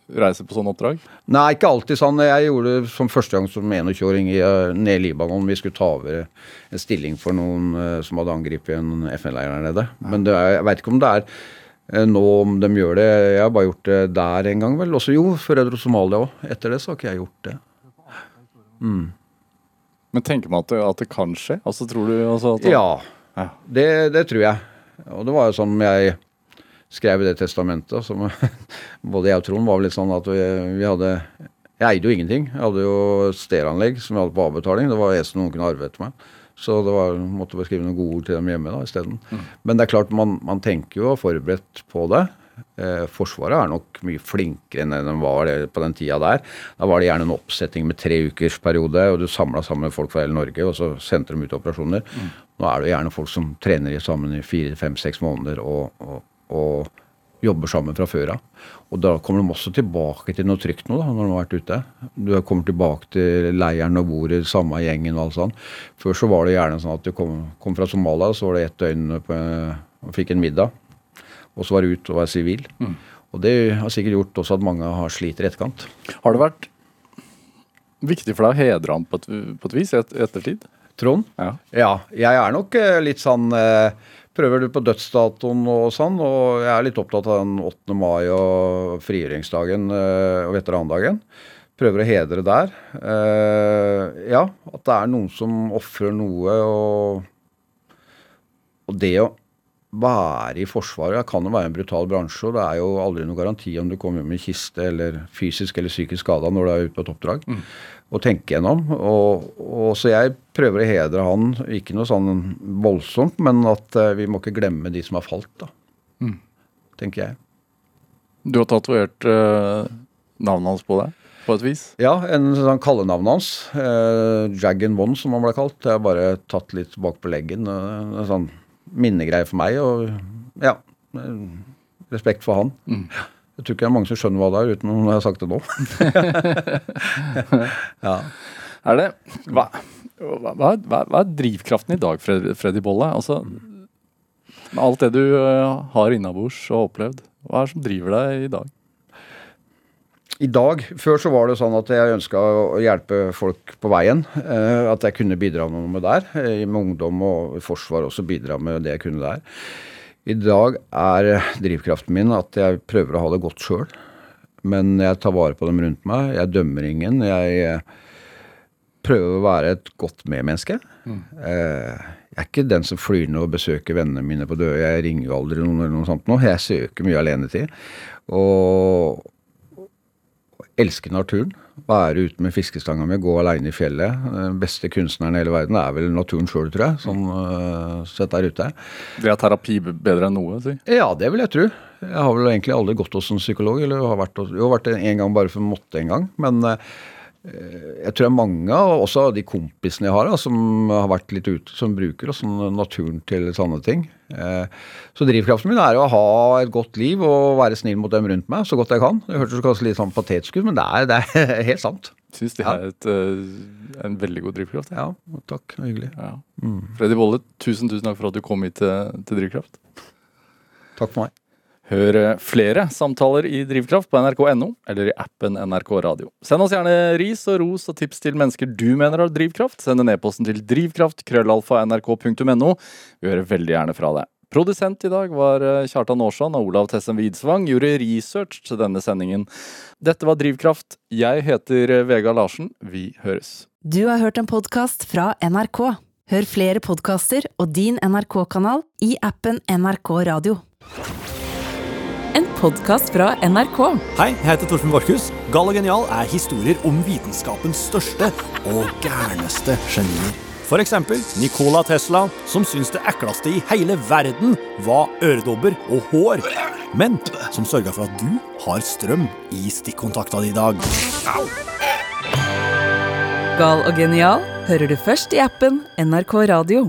reiser på sånne oppdrag. Nei, ikke alltid sånn. Jeg gjorde det som første gang som 21-åring i, eh, ned i Libanon. Vi skulle ta over en stilling for noen eh, som hadde angrepet en FN-leir der nede. Men det er, jeg veit ikke om det er eh, nå om de gjør det. Jeg har bare gjort det der en gang, vel. Også jo, dro til Somalia òg. Etter det så har ikke jeg gjort det. Men tenker man at det, at det kan skje? Altså, tror du altså, at det... Ja. det, det tror jeg. Og det var jo sånn jeg skrev det testamentet. Som, både jeg og Trond var vel litt sånn at vi, vi hadde Jeg eide jo ingenting. Jeg hadde jo stereoanlegg som jeg hadde på avbetaling. Det var det eneste noen kunne arve etter meg. Så det var, måtte bare skrive noen gode ord til dem hjemme da isteden. Men det er klart, man, man tenker jo og er forberedt på det. Eh, forsvaret er nok mye flinkere enn de var det på den tida der. Da var det gjerne en oppsetting med tre ukers periode, og du samla sammen folk fra hele Norge, og så sendte de ut operasjoner. Nå er det gjerne folk som trener sammen i fire, fem, seks måneder og, og, og jobber sammen fra før av. Og da kommer de også tilbake til noe trygt nå, da, når de har vært ute. Du kommer tilbake til leiren og bor i samme gjengen og alt sånt. Før så var det gjerne sånn at du kom, kom fra Somalia, så var det ett døgn på, og fikk en middag. Og så var du ute og var sivil. Og det har sikkert gjort også at mange har slitt i etterkant. Har det vært viktig for deg å hedre ham på et, på et vis i et, ettertid? Trond? Ja. Ja, jeg er nok eh, litt sånn eh, Prøver du på dødsdatoen og sånn, og jeg er litt opptatt av den 8. mai og frigjøringsdagen eh, og veterandagen. Prøver å hedre der. Eh, ja, at det er noen som ofrer noe, og, og det å være i Forsvaret Det kan jo være en brutal bransje, og det er jo aldri noen garanti om du kommer med kiste eller fysisk eller psykisk skada når du er ute på et oppdrag. Og tenke gjennom. Og, og Så jeg prøver å hedre han, ikke noe sånn voldsomt, men at eh, vi må ikke glemme de som har falt, da. Tenker jeg. Du har tatovert uh, navnet hans på deg, på et vis. Ja, en sånn kallenavnet hans. Eh, Dragon One, som han ble kalt. Det er bare tatt litt bak på leggen. eh, En sånn minnegreie for meg. Og ja, respekt for han. Jeg tror ikke det er mange som skjønner hva det er, uten om jeg har sagt det nå. ja. Er det Hva, hva, hva, er drivkraften i dag, Fred, Freddy Bolle? Altså, med alt det du uh, har innabords og opplevd, hva er det som driver deg i dag? I dag, Før så var det sånn at jeg ønska å hjelpe folk på veien. Eh, at jeg kunne bidra noe med der. Eh, med ungdom og forsvar også bidra med det jeg kunne der. I dag er drivkraften min at jeg prøver å ha det godt sjøl. Men jeg tar vare på dem rundt meg. Jeg dømmer ingen. Jeg eh, prøver å være et godt medmenneske. Mm. jeg er ikke den som flyr ned og besøker vennene mine på døde. Jeg ringer jo aldri noen eller noe sånt nå. Jeg søker mye alenetid. Og elsker naturen. Være ute med fiskestanga mi, gå aleine i fjellet. Den beste kunstneren i hele verden er vel naturen sjøl, tror jeg. Sånn uh, sett der ute. Det er terapi bedre enn noe, si. Ja, det vil jeg tro. Jeg har vel egentlig aldri gått hos en psykolog. Eller har vært, jo, har vært en gang bare for måtte en gang. Men eh, jeg tror det er mange, også av de kompisene jeg har, da, som har vært litt ute, som bruker også naturen til sånne ting. Eh, Så drivkraften min er å ha et godt liv og være snill mot dem rundt meg så godt jeg kan. Det hørtes kanskje litt sånn patetisk ut, men det er, det er helt sant. Syns det er et, uh, en veldig god drivkraft. Ja, takk. Hyggelig. Ja. Freddy Bolle, tusen tusen takk for at du kom hit til, til Drivkraft. Takk for meg. Hør flere samtaler i Drivkraft på nrk.no eller i appen NRK Radio. Send oss gjerne ris og ros og tips til mennesker du mener har drivkraft. Send en e-posten til drivkraft.krøllalfa.nrk.no. Vi hører veldig gjerne fra deg. Produsent i dag var eh, Kjartan Aarsand og Olav Tessen Widsvang. Gjorde research til denne sendingen. Dette var Drivkraft. Jeg heter eh, Vegard Larsen. Vi høres. Du har hørt en podkast fra NRK. Hør flere podkaster og din NRK-kanal i appen NRK Radio. Podkast fra NRK. Hei, jeg heter Torfinn Borchhus. Gal og genial er historier om vitenskapens største og gærneste genier. For eksempel Nikola Tesla, som syntes det ekleste i hele verden var øredobber og hår, men som sørga for at du har strøm i stikkontakta di i dag. Gal og genial hører du først i appen NRK Radio.